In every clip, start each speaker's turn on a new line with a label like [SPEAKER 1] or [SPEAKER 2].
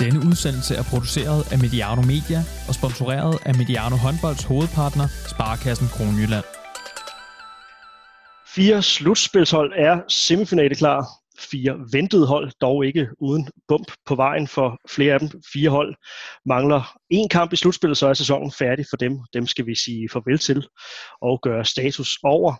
[SPEAKER 1] Denne udsendelse er produceret af Mediano Media og sponsoreret af Mediano Håndbolds hovedpartner, Sparkassen Kronjylland.
[SPEAKER 2] Fire slutspilshold er semifinale klar. Fire ventede hold, dog ikke uden bump på vejen for flere af dem. Fire hold mangler en kamp i slutspillet, så er sæsonen færdig for dem. Dem skal vi sige farvel til og gøre status over.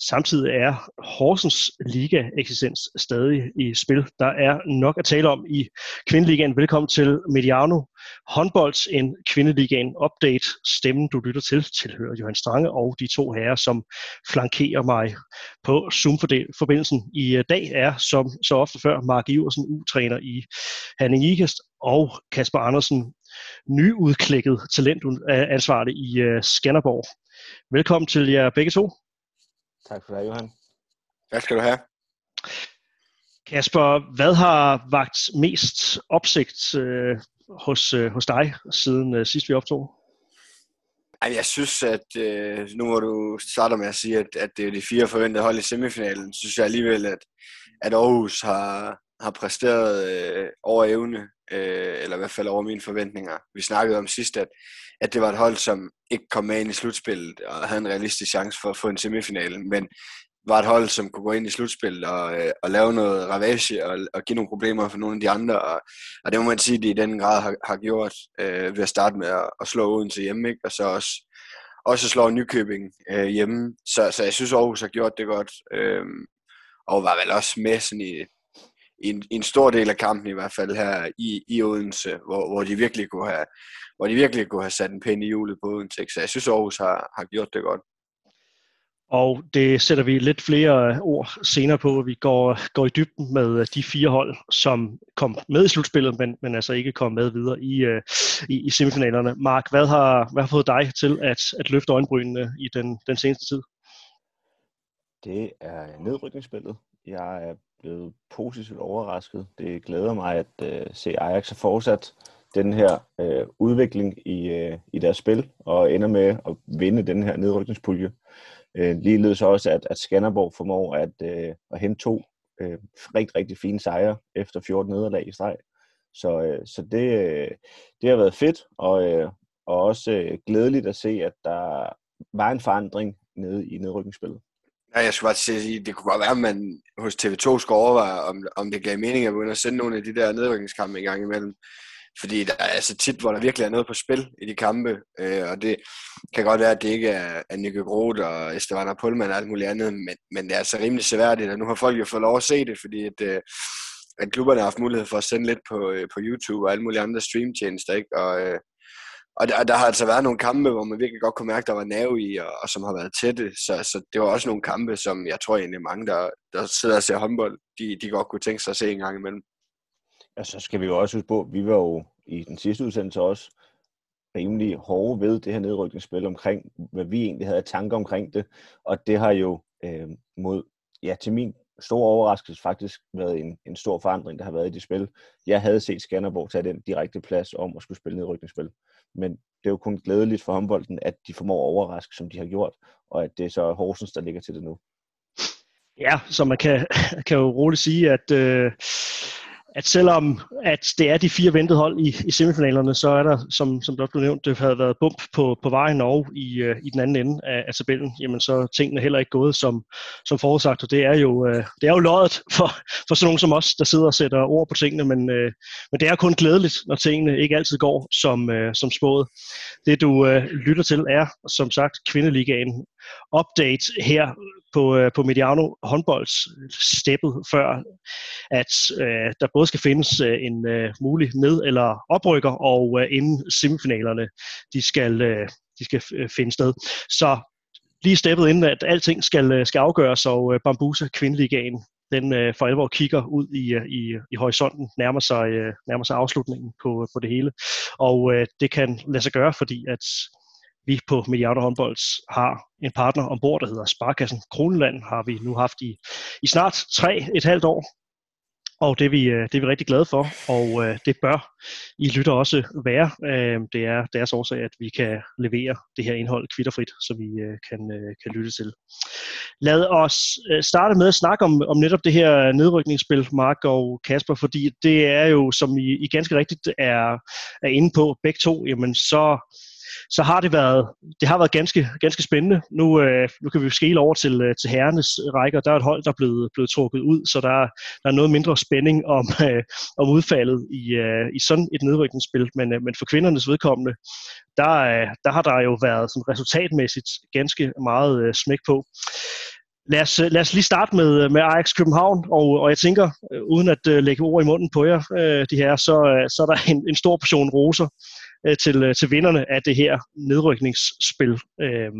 [SPEAKER 2] Samtidig er Horsens liga-eksistens stadig i spil. Der er nok at tale om i kvindeligaen. Velkommen til Mediano Håndbolds, en kvindeligaen update. Stemmen, du lytter til, tilhører Johan Strange og de to herrer, som flankerer mig på Zoom-forbindelsen. I øh, dag er, som så ofte før, Mark Iversen, U-træner i Hanning Ikast, og Kasper Andersen, nyudklækket talentansvarlig i øh, Skanderborg. Velkommen til jer begge to.
[SPEAKER 3] Tak for det, Johan.
[SPEAKER 4] Tak skal du have.
[SPEAKER 2] Kasper, hvad har vagt mest opsigt øh, hos, øh, hos dig, siden øh, sidst vi optog?
[SPEAKER 4] Ej, jeg synes, at øh, nu må du starte med at sige, at, at det er de fire forventede hold i semifinalen. Så synes jeg alligevel, at, at Aarhus har, har præsteret øh, over evne, øh, eller i hvert fald over mine forventninger. Vi snakkede om sidst, at, at det var et hold, som ikke kom med ind i slutspillet og havde en realistisk chance for at få en semifinale, men var et hold, som kunne gå ind i slutspillet og, øh, og lave noget ravage og, og give nogle problemer for nogle af de andre. Og, og det må man sige, at de i den grad har, har gjort øh, ved at starte med at, at slå Odense hjemme, ikke? og så også, også slå Nykøbing øh, hjemme. Så, så jeg synes, Aarhus har gjort det godt, øh, og var vel også med sådan i, en, i en stor del af kampen i hvert fald her i, i Odense, hvor, hvor de virkelig kunne have, hvor de virkelig kunne have sat en pæn i hjulet på Odense. Så jeg synes, Aarhus har, har gjort det godt.
[SPEAKER 2] Og det sætter vi lidt flere ord senere på. Vi går, går i dybden med de fire hold, som kom med i slutspillet, men, men altså ikke kom med videre i, uh, i, i semifinalerne. Mark, hvad har, hvad har fået dig til at, at løfte øjenbrynene i den, den seneste tid?
[SPEAKER 3] Det er nedrykningsspillet. Jeg er blevet positivt overrasket. Det glæder mig at øh, se Ajax har fortsat den her øh, udvikling i, øh, i deres spil, og ender med at vinde den her nedrykningspulje. Øh, ligeledes også, at, at Skanderborg formår at, øh, at hente to øh, rigtig, rigtig fine sejre efter 14 nederlag i streg. Så, øh, så det, øh, det har været fedt, og, øh, og også øh, glædeligt at se, at der var en forandring nede i nedrykningsspillet.
[SPEAKER 4] Ja, jeg skulle bare sige, det kunne godt være, at man hos TV2 skulle overveje, om, om det gav mening at begynde at sende nogle af de der nedrykningskampe i gang imellem. Fordi der er altså tit, hvor der virkelig er noget på spil i de kampe, øh, og det kan godt være, at det ikke er, er Nico Groth og Esteban Pullman og alt muligt andet, men, men det er altså rimelig seværdigt, og nu har folk jo fået lov at se det, fordi at, øh, at klubberne har haft mulighed for at sende lidt på, øh, på YouTube og alle mulige andre streamtjenester, ikke? Og, øh, og der, der har altså været nogle kampe, hvor man virkelig godt kunne mærke, der var nerve i, og, og som har været tætte. Så, så det var også nogle kampe, som jeg tror egentlig mange, der, der sidder og ser håndbold, de, de godt kunne tænke sig at se en gang imellem.
[SPEAKER 3] Og så skal vi jo også huske på, vi var jo i den sidste udsendelse også rimelig hårde ved det her nedrykningsspil omkring, hvad vi egentlig havde tanker omkring det. Og det har jo øh, mod, ja, til min stor overraskelse faktisk været en, en stor forandring, der har været i det spil. Jeg havde set Skanderborg tage den direkte plads om at skulle spille nedrykningsspil. Men det er jo kun glædeligt for håndbolden, at de formår at overraske, som de har gjort, og at det er så Horsens, der ligger til det nu.
[SPEAKER 2] Ja, så man kan, kan jo roligt sige, at øh, at selvom at det er de fire ventede hold i, i semifinalerne, så er der, som, som det blev nævnt, det havde været bump på, på vejen og i, øh, i den anden ende af, af tabellen, jamen så er tingene heller ikke gået som, som forudsagt, og det er jo, øh, det er jo løjet for, for sådan nogen som os, der sidder og sætter ord på tingene, men, øh, men det er kun glædeligt, når tingene ikke altid går som, øh, som spået. Det du øh, lytter til er, som sagt, Kvindeligaen update her på, øh, på Mediano håndbolds steppet før, at øh, der både skal findes øh, en øh, mulig ned- eller oprykker, og øh, inden semifinalerne de skal, øh, de skal øh, finde sted. Så lige steppet inden, at alting skal, øh, skal afgøres, og øh, Bambusa Kvindeligaen den øh, for alvor kigger ud i, øh, i, i horisonten, nærmer sig, øh, nærmer sig afslutningen på, på det hele. Og øh, det kan lade sig gøre, fordi at vi på Milliarder Håndbolds har en partner ombord, der hedder Sparkassen Kroneland, har vi nu haft i, i snart tre et halvt år. og det er, vi, øh, det er vi rigtig glade for, og øh, det bør I lytter også være. Øh, det er deres årsag, at vi kan levere det her indhold kvitterfrit, så vi øh, kan, øh, kan lytte til. Lad os øh, starte med at snakke om, om netop det her nedrykningsspil, Mark og Kasper, fordi det er jo, som I, I ganske rigtigt er, er inde på begge to, jamen så så har det været, det har været ganske, ganske spændende. Nu, øh, nu kan vi skele over til, øh, til herrenes rækker. Der er et hold, der er blevet, blevet trukket ud, så der, er, der er noget mindre spænding om, øh, om udfaldet i, øh, i sådan et nedrykningsspil. Men, øh, men for kvindernes vedkommende, der, øh, der har der jo været sådan resultatmæssigt ganske meget øh, smæk på. Lad os, lad os lige starte med, øh, med Ajax København, og, og jeg tænker, øh, uden at øh, lægge ord i munden på jer, øh, de her, så, øh, så er der en, en stor portion roser uh, til, øh, til vinderne af det her nedrykningsspil. Uh,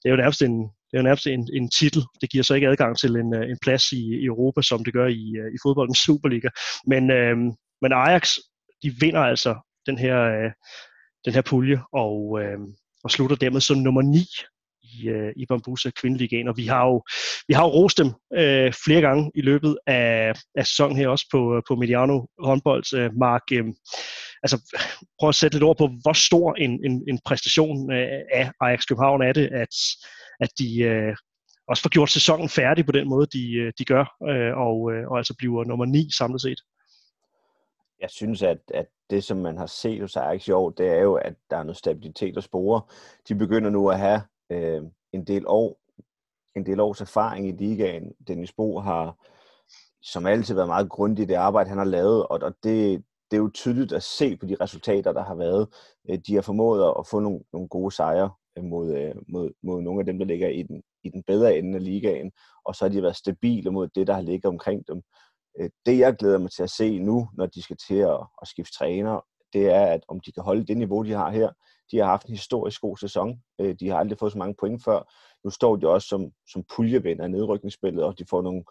[SPEAKER 2] det er jo nærmest en, det er jo nærmest en, en titel. Det giver så ikke adgang til en, en plads i, i Europa, som det gør i, i fodboldens Superliga. Men, uh, men Ajax, de vinder altså den her, den her pulje, og, og slutter dermed som nummer 9 i, øh, i Bambusa Kvindeligaen, og vi har jo, vi har jo rost dem øh, flere gange i løbet af, af sæsonen her også på, øh, på Mediano håndbold. Øh, Mark, øh, altså prøv at sætte lidt ord på, hvor stor en, en, en præstation øh, af Ajax København er det, at, at de øh, også får gjort sæsonen færdig på den måde, de, øh, de gør, øh, og, øh, og altså bliver nummer 9 samlet set.
[SPEAKER 3] Jeg synes, at, at det, som man har set hos Ajax i år, det er jo, at der er noget stabilitet og spore. De begynder nu at have øh, en del år, en del års erfaring i ligaen. Dennis Bo har som altid været meget grundig i det arbejde, han har lavet, og det, det er jo tydeligt at se på de resultater, der har været. Øh, de har formået at få nogle, nogle gode sejre øh, mod, øh, mod, mod nogle af dem, der ligger i den, i den bedre ende af ligaen, og så har de været stabile mod det, der har ligget omkring dem. Det, jeg glæder mig til at se nu, når de skal til at, at skifte træner, det er, at om de kan holde det niveau, de har her, de har haft en historisk god sæson. Øh, de har aldrig fået så mange point før. Nu står de også som, som puljevinder i nedrykningsspillet, og de får nogle,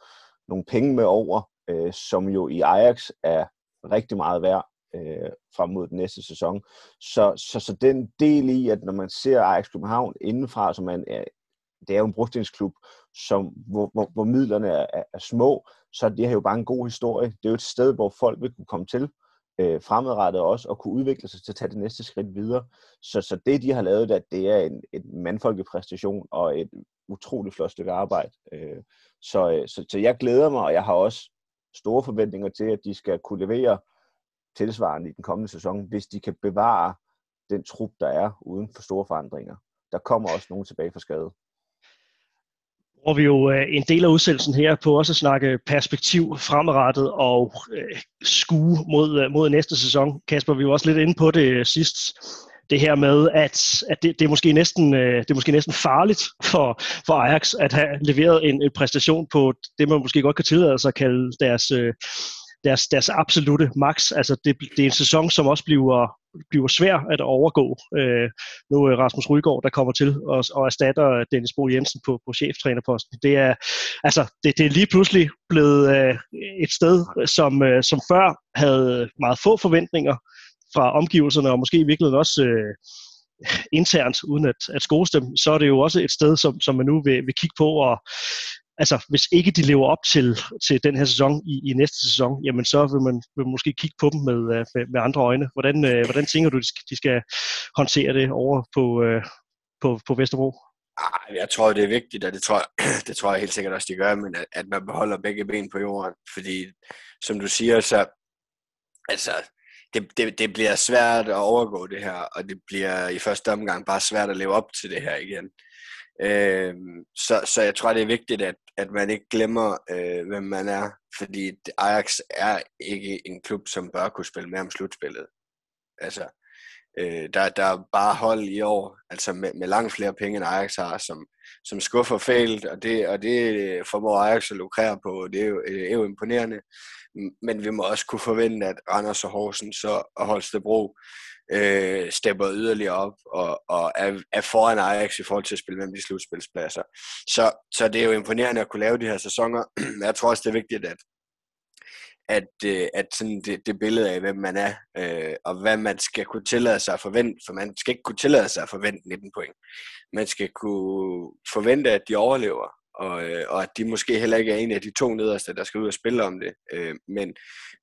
[SPEAKER 3] nogle penge med over, øh, som jo i Ajax er rigtig meget værd øh, frem mod den næste sæson. Så, så, så den del i, at når man ser Ajax København indenfra, som man er, det er jo en brugtensklub, som, hvor, hvor, hvor midlerne er, er, er små, så det har jo bare en god historie. Det er jo et sted, hvor folk vil kunne komme til øh, fremadrettet også, og kunne udvikle sig til at tage det næste skridt videre. Så, så det, de har lavet der, det er en, en mandfolkepræstation og et utroligt flot stykke arbejde. Øh, så, øh, så, så jeg glæder mig, og jeg har også store forventninger til, at de skal kunne levere tilsvarende i den kommende sæson, hvis de kan bevare den trup, der er uden for store forandringer. Der kommer også nogen tilbage fra skade
[SPEAKER 2] bruger vi jo øh, en del af udsendelsen her på også at snakke perspektiv fremadrettet og øh, skue mod, øh, mod næste sæson. Kasper, vi var også lidt inde på det øh, sidst. Det her med, at, at det, det, er måske næsten, det er måske næsten farligt for, for Ajax at have leveret en, en præstation på det, man måske godt kan tillade sig at kalde deres, deres, deres absolute max. Altså det, det er en sæson, som også bliver, bliver svær at overgå. Øh, nu er Rasmus Rygaard, der kommer til og, og erstatter øh, Dennis Bo Jensen på, på cheftrænerposten. Det er, altså, det, det er lige pludselig blevet øh, et sted, som, øh, som før havde meget få forventninger fra omgivelserne, og måske i virkeligheden også øh, internt, uden at, at skose dem, så er det jo også et sted, som, som man nu vil, vil kigge på og altså, hvis ikke de lever op til, til den her sæson i, i næste sæson, jamen så vil man, vil man måske kigge på dem med, øh, med, med andre øjne. Hvordan, øh, hvordan tænker du, de skal, de skal håndtere det over på, øh, på, på Vesterbro?
[SPEAKER 4] Ah, jeg tror, det er vigtigt, og det tror, det tror jeg helt sikkert også, de gør, men at, at man beholder begge ben på jorden. Fordi, som du siger, så altså, det, det, det bliver svært at overgå det her, og det bliver i første omgang bare svært at leve op til det her igen. Øh, så, så jeg tror, det er vigtigt, at, at man ikke glemmer, øh, hvem man er, fordi Ajax er ikke en klub, som bør kunne spille med om slutspillet. Altså, øh, der, der er bare hold i år, altså med, med langt flere penge, end Ajax har, som, som skuffer fælt, og det, og det formår Ajax at lukrere på, det er jo, øh, det er jo imponerende. Men vi må også kunne forvente, at Randers og Horsens og Holstebro øh, stepper yderligere op og, og er, er foran Ajax i forhold til at spille mellem de slutspilspladser. Så, så det er jo imponerende at kunne lave de her sæsoner. Jeg tror også, det er vigtigt, at, at, øh, at sådan det, det billede af, hvem man er, øh, og hvad man skal kunne tillade sig at forvente, for man skal ikke kunne tillade sig at forvente 19 point. Man skal kunne forvente, at de overlever, og, øh, og at de måske heller ikke er en af de to nederste, der skal ud og spille om det. Øh, men,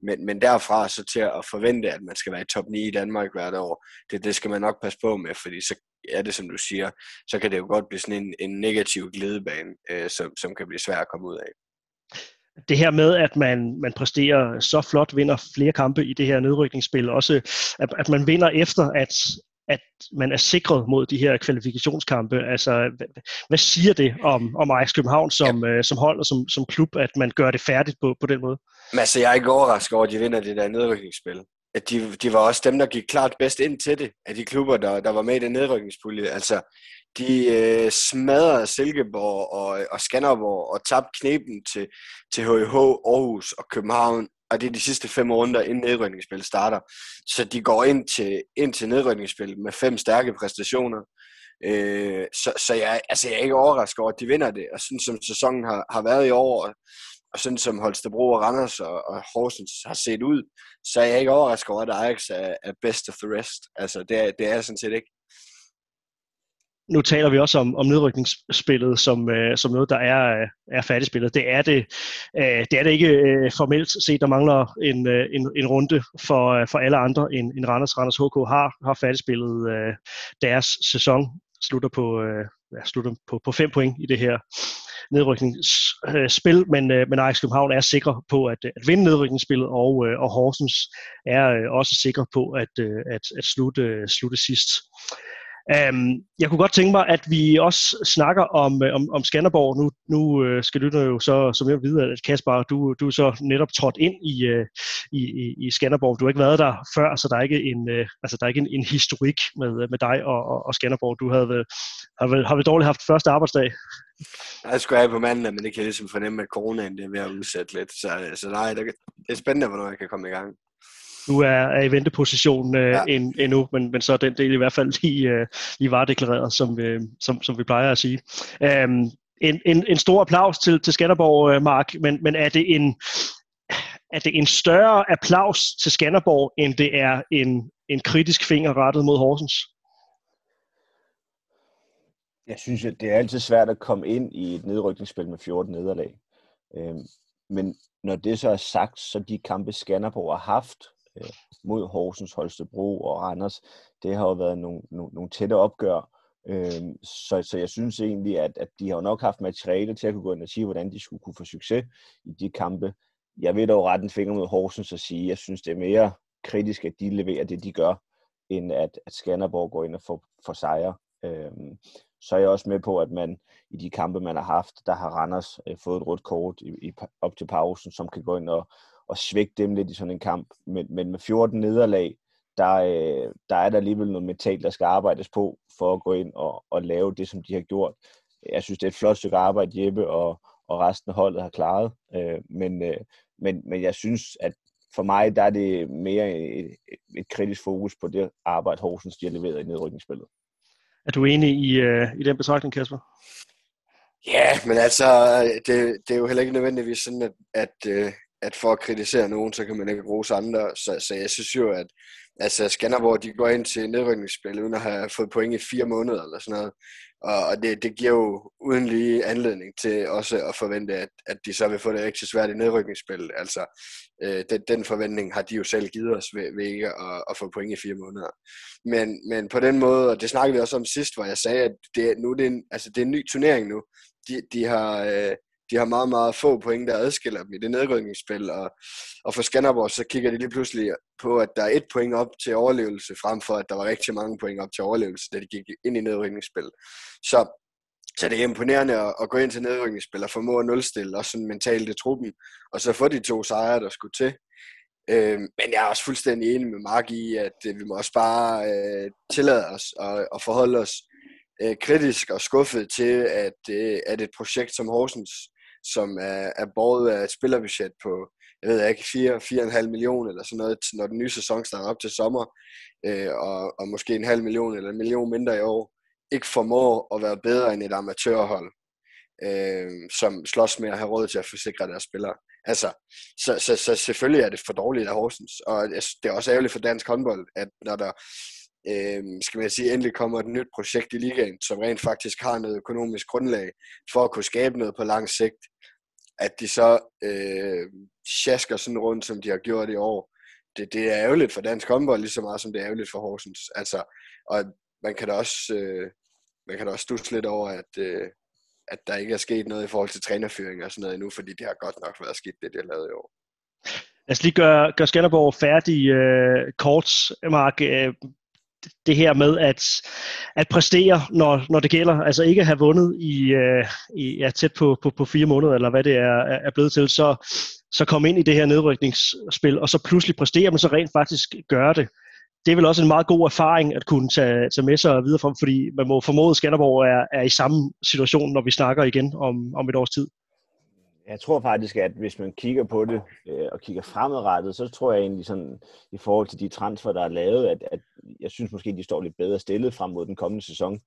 [SPEAKER 4] men, men derfra så til at forvente, at man skal være i top 9 i Danmark hvert år, det, det skal man nok passe på med, fordi så er det, som du siger, så kan det jo godt blive sådan en, en negativ glidebane, øh, som, som kan blive svær at komme ud af
[SPEAKER 2] det her med, at man, man præsterer så flot, vinder flere kampe i det her nedrykningsspil, også at, at man vinder efter, at, at man er sikret mod de her kvalifikationskampe. Altså, hvad, hvad siger det om, om Ajax København som, ja. øh, som hold og som, som klub, at man gør det færdigt på, på den måde?
[SPEAKER 4] Men altså, jeg er ikke overrasket over, at de vinder det der nedrykningsspil. At de, de var også dem, der gik klart bedst ind til det, af de klubber, der, der var med i den nedrykningspulje. Altså, de øh, smadrede Silkeborg og, og Skanderborg og tabte knepen til, til HH, Aarhus og København og det er de sidste fem runder, inden nedrykningsspillet starter. Så de går ind til, ind til nedrykningsspillet med fem stærke præstationer. Øh, så, så jeg, altså jeg er ikke overrasket over, at de vinder det. Og sådan som sæsonen har, har været i år, og, og sådan som Holstebro og Randers og, og Horsens har set ud, så er jeg ikke overrasket over, at Ajax er, er best of the rest. Altså det er, det er jeg sådan set ikke
[SPEAKER 2] nu taler vi også om, om nedrykningsspillet som, øh, som noget, der er, øh, er færdigspillet. Det er det, øh, det er det ikke øh, formelt set. Der mangler en, øh, en, en runde for, øh, for alle andre end, end Randers. Randers HK har, har færdigspillet øh, deres sæson. Slutter på, øh, ja, slutter på, på fem point i det her nedrykningsspil, men, øh, men Ajax København er sikker på at, at vinde nedrykningsspillet, og, øh, og Horsens er øh, også sikker på at, øh, at, at slutte, slutte sidst. Um, jeg kunne godt tænke mig, at vi også snakker om, øh, om, om Skanderborg. Nu, nu uh, skal du jo så som jeg ved, at Kasper, du, du er så netop trådt ind i, øh, i, i, i Skanderborg. Du har ikke været der før, så der er ikke en, altså, der er ikke en, en historik med, med dig og, og, og Skanderborg. Du havde, har, vel, har vel dårligt haft første arbejdsdag?
[SPEAKER 4] Jeg skulle have på mandag, men det kan jeg ligesom fornemme, at coronaen det er ved at udsætte lidt. Så, så nej, det er spændende, hvornår jeg kan komme i gang
[SPEAKER 2] du er, er i venteposition øh, ja. end, endnu, men, men så er den del i hvert fald lige, øh, lige varedeklareret, som, øh, som, som vi plejer at sige. Um, en, en, en stor applaus til, til Skanderborg, øh, Mark, men, men er det en er det en større applaus til Skanderborg, end det er en, en kritisk finger rettet mod Horsens?
[SPEAKER 3] Jeg synes, at det er altid svært at komme ind i et nedrykningsspil med 14 nederlag. Øhm, men når det så er sagt, så de kampe Skanderborg har haft øh, mod Horsens, Holstebro og Randers, det har jo været nogle, nogle, nogle tætte opgør. Øh, så, så jeg synes egentlig, at, at de har nok haft materiale til at kunne gå ind og sige, hvordan de skulle kunne få succes i de kampe. Jeg vil dog rette en finger mod Horsens og sige, at jeg synes, det er mere kritisk, at de leverer det, de gør, end at, at Skanderborg går ind og får, får sejre. Øh, så er jeg også med på, at man i de kampe, man har haft, der har Randers øh, fået et rødt kort i, i, op til pausen, som kan gå ind og, at svække dem lidt i sådan en kamp. Men, men med 14 nederlag, der, øh, der er der alligevel noget metal, der skal arbejdes på for at gå ind og, og lave det, som de har gjort. Jeg synes, det er et flot stykke arbejde, Jeppe og, og resten af holdet har klaret. Øh, men, øh, men, men jeg synes, at for mig der er det mere et, et kritisk fokus på det arbejde, Horsens de har leveret i nedrykningsspillet.
[SPEAKER 2] Er du enig i, uh, i den betragtning, Kasper?
[SPEAKER 4] Ja, men altså, det, det er jo heller ikke nødvendigvis sådan, at, at, at for at kritisere nogen, så kan man ikke rose andre. Så, så jeg synes jo, at altså Skanderborg, de går ind til nedrykningsspil uden at have fået point i fire måneder eller sådan noget. Og, og det, det giver jo uden lige anledning til også at forvente, at, at de så vil få det rigtig svært i nedrykningsspil. Altså, øh, den, den forventning har de jo selv givet os ved, ved ikke at, at få point i fire måneder. Men, men på den måde, og det snakkede vi også om sidst, hvor jeg sagde, at det, nu det er en, altså, det er en ny turnering nu. De, de har... Øh, de har meget, meget få point, der adskiller dem i det nedrykningsspil, og, og for Skanderborg, så kigger de lige pludselig på, at der er et point op til overlevelse, frem for at der var rigtig mange point op til overlevelse, da de gik ind i nedrykningsspil. Så, så det er imponerende at, at gå ind til nedrykningsspil og formå at nulstille, også sådan mentalt i truppen, og så få de to sejre, der skulle til. Øh, men jeg er også fuldstændig enig med Mark i, at øh, vi må også bare øh, tillade os og, og forholde os øh, kritisk og skuffet til, at, øh, at et projekt som Horsens som er, er båret af et spillerbudget på, jeg ved ikke, 4-4,5 millioner eller sådan noget, når den nye sæson starter op til sommer, øh, og, og måske en halv million eller en million mindre i år, ikke formår at være bedre end et amatørhold, øh, som slås med at have råd til at forsikre deres spillere. Altså, så, så, så selvfølgelig er det for dårligt af Horsens, og det er også ærgerligt for dansk håndbold, at når der øh, skal man sige, endelig kommer et nyt projekt i ligaen, som rent faktisk har noget økonomisk grundlag for at kunne skabe noget på lang sigt, at de så øh, sjasker sådan rundt, som de har gjort i år, det, det er ærgerligt for dansk håndbold, lige så meget som det er ærgerligt for Horsens. Altså, og man kan da også, øh, man kan da også stusse lidt over, at, øh, at der ikke er sket noget i forhold til trænerføring og sådan noget endnu, fordi det har godt nok været skidt, det de har lavet i år.
[SPEAKER 2] Lad os lige gøre, gøre Skanderborg færdig øh, kort, Mark. Øh, det her med at, at præstere, når, når det gælder, altså ikke at have vundet i, øh, i ja, tæt på, på, på fire måneder, eller hvad det er, er blevet til, så, så komme ind i det her nedrykningsspil, og så pludselig præstere, men så rent faktisk gøre det. Det er vel også en meget god erfaring at kunne tage, tage med sig videre fra, fordi man må formode, at Skanderborg er, er i samme situation, når vi snakker igen om, om et års tid.
[SPEAKER 3] Jeg tror faktisk, at hvis man kigger på det øh, og kigger fremadrettet, så tror jeg egentlig sådan, i forhold til de transfer, der er lavet, at, at jeg synes måske, de står lidt bedre stillet frem mod den kommende sæson.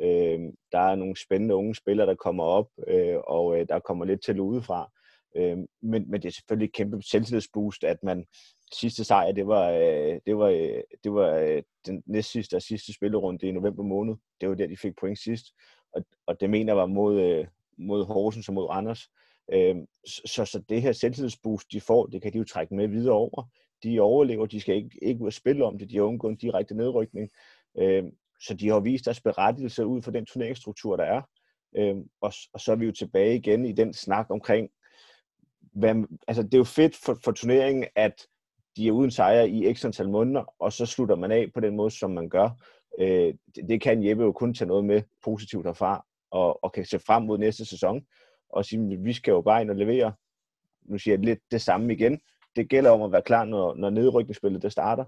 [SPEAKER 3] Øh, der er nogle spændende unge spillere, der kommer op, øh, og øh, der kommer lidt til udefra. Øh, men, men det er selvfølgelig et kæmpe selvtillidsboost, at man sidste sejr, det var, øh, det var, øh, det var øh, den næstsidste og sidste spillerunde i november måned. Det var der, de fik point sidst. Og, og det mener jeg var mod, øh, mod Horsens og mod Anders. Øh, så, så det her selvtillidsboost, de får, det kan de jo trække med videre over. De overlever, de skal ikke, ikke ud og spille om det, de har undgået en direkte nedrykning. Øh, så de har vist deres berettigelse ud for den turneringsstruktur, der er. Øh, og, og så er vi jo tilbage igen i den snak omkring, hvad, altså det er jo fedt for, for turneringen, at de er uden sejr i x antal måneder, og så slutter man af på den måde, som man gør. Øh, det, det kan Jeppe jo kun tage noget med positivt herfra, og, og kan se frem mod næste sæson, og sige, at vi skal jo bare ind og levere, nu siger jeg lidt det samme igen, det gælder om at være klar, når, når nedrykningsspillet der starter,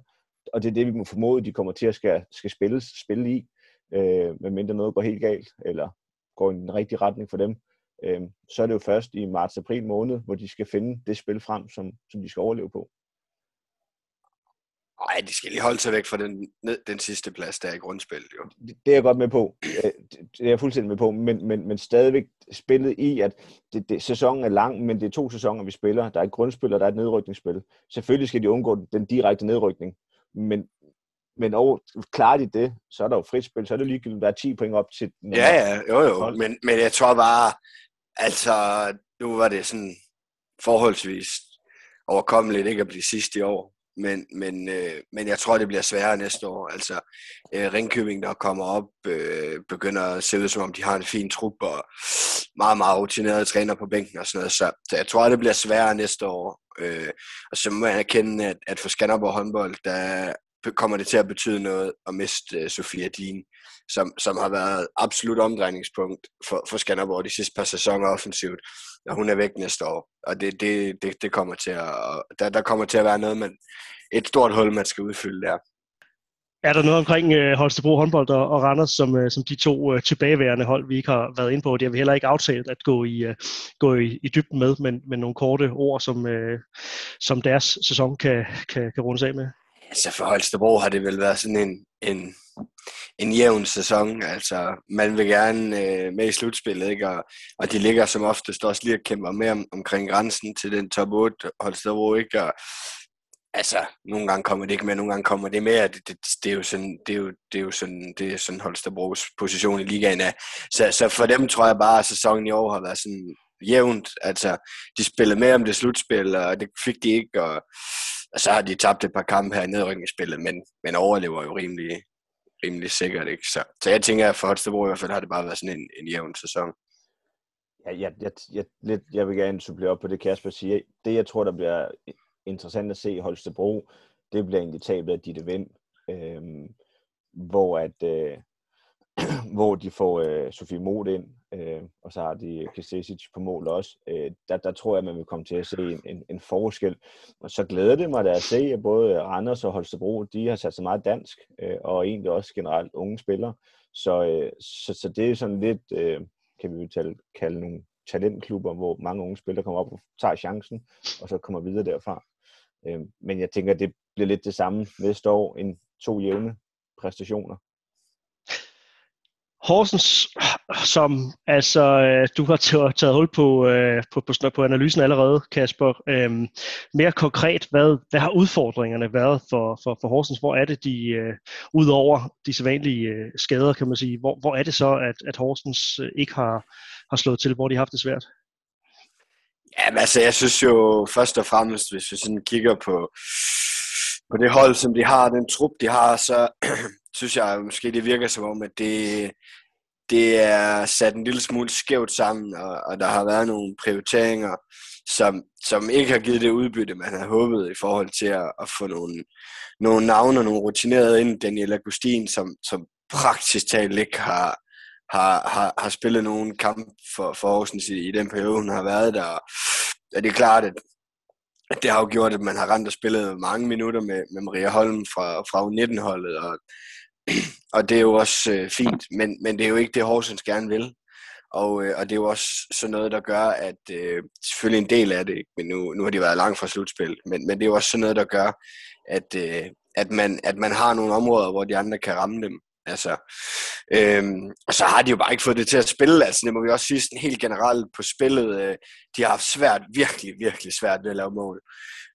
[SPEAKER 3] og det er det, vi må formode, de kommer til at skal, skal spille, spille i, øh, medmindre noget går helt galt, eller går i den rigtige retning for dem. Øh, så er det jo først i marts-april måned, hvor de skal finde det spil frem, som, som de skal overleve på.
[SPEAKER 4] Nej, de skal lige holde sig væk fra den, den sidste plads, der er i grundspillet. Jo.
[SPEAKER 3] Det, er jeg godt med på. Det er jeg fuldstændig med på. Men, men, men stadigvæk spillet i, at det, det, sæsonen er lang, men det er to sæsoner, vi spiller. Der er et grundspil, og der er et nedrykningsspil. Selvfølgelig skal de undgå den direkte nedrykning. Men, men over, klarer de det, så er der jo frit spil. Så er det ligegyldigt, der er 10 point op til...
[SPEAKER 4] Ja, ja, jo jo. Men, men jeg tror bare, Altså, nu var det sådan forholdsvis overkommeligt ikke at blive sidst i år. Men, men, øh, men jeg tror, det bliver sværere næste år. Altså, øh, Ringkøbing, der kommer op, øh, begynder at se ud, som om de har en fin trup og meget, meget rutinerede træner på bænken og sådan noget. Så, så jeg tror, det bliver sværere næste år. Øh, og så må jeg erkende, at, at for Skanderborg håndbold, der kommer det til at betyde noget at miste uh, Sofia Dean, som, som har været absolut omdrejningspunkt for, for Skanderborg de sidste par sæsoner offensivt, når hun er væk næste år. Og det, det, det, det kommer til at, der, der kommer til at være noget, man, et stort hul, man skal udfylde der.
[SPEAKER 2] Er der noget omkring uh, Holstebro håndbold og, og Randers, som, uh, som de to uh, tilbageværende hold, vi ikke har været inde på? Det har vi heller ikke aftalt at gå i, uh, gå i, i dybden med, men, men nogle korte ord, som, uh, som deres sæson kan, kan, kan rundes af med.
[SPEAKER 4] Altså for Holstebro har det vel været sådan en, en, en jævn sæson. Altså man vil gerne øh, med i slutspillet, ikke? Og, og de ligger som oftest også lige og kæmper med om, omkring grænsen til den top 8 Holstebro, ikke? Og, altså, nogle gange kommer det ikke med, nogle gange kommer det med, det, det, det er jo sådan, det er jo, det er jo sådan, det er sådan Holstebros position i ligaen er. Så, så for dem tror jeg bare, at sæsonen i år har været sådan jævnt. Altså, de spillede med om det slutspil, og det fik de ikke, og og så har de tabt et par kampe her i nedrykningsspillet, men, men overlever jo rimelig, rimelig sikkert. Ikke? Så, så jeg tænker, at for Holstebro i hvert fald har det bare været sådan en, en jævn sæson.
[SPEAKER 3] Ja, jeg, jeg, jeg, lidt, jeg vil gerne supplere op på det, Kasper siger. Det, jeg tror, der bliver interessant at se i Holstebro, det bliver egentlig tabet af Ditte Vind, øh, hvor at, øh, hvor de får øh, Sofie Mod ind, øh, og så har de Kastesic på mål også. Øh, der, der tror jeg, man vil komme til at se en, en, en forskel. Og så glæder det mig da at se, at både Randers og Holstebro, de har sat sig meget dansk, øh, og egentlig også generelt unge spillere. Så, øh, så, så det er sådan lidt, øh, kan vi jo tale, kalde nogle talentklubber, hvor mange unge spillere kommer op og tager chancen, og så kommer videre derfra. Øh, men jeg tænker, det bliver lidt det samme næste år, en to jævne præstationer.
[SPEAKER 2] Horsens, som altså, øh, du har taget hul på, øh, på, på, på analysen allerede, Kasper. Øhm, mere konkret, hvad, hvad har udfordringerne været for, for, for Horsens? Hvor er det, de, uh, udover de sædvanlige skader, kan man sige, hvor, hvor er det så, at, at Horsens ikke har, har slået til, hvor de har haft det svært?
[SPEAKER 4] Ja, altså jeg synes jo først og fremmest, hvis vi sådan kigger på, på det hold, som de har, den trup, de har, så synes jeg måske, det virker som om, at det, det er sat en lille smule skævt sammen, og, og der har været nogle prioriteringer, som, som ikke har givet det udbytte, man havde håbet i forhold til at, at få nogle, nogle navne og nogle rutinerede ind. Daniel Agustin, som, som praktisk talt ikke har, har, har, har spillet nogen kamp for, for Horsens i, i den periode, hun har været der. Og det er klart, at det har jo gjort, at man har rent og spillet mange minutter med, med Maria Holm fra, fra U19-holdet, og, og det er jo også øh, fint, men, men det er jo ikke det, Horsens gerne vil. Og, øh, og det er jo også sådan noget, der gør, at øh, selvfølgelig en del af det, men nu, nu har de været langt fra slutspil, men, men det er jo også sådan noget, der gør, at, øh, at, man, at man har nogle områder, hvor de andre kan ramme dem. Altså, øhm, og så har de jo bare ikke fået det til at spille, altså det må vi også sige sådan helt generelt på spillet. Øh, de har haft svært, virkelig, virkelig svært ved at lave mål.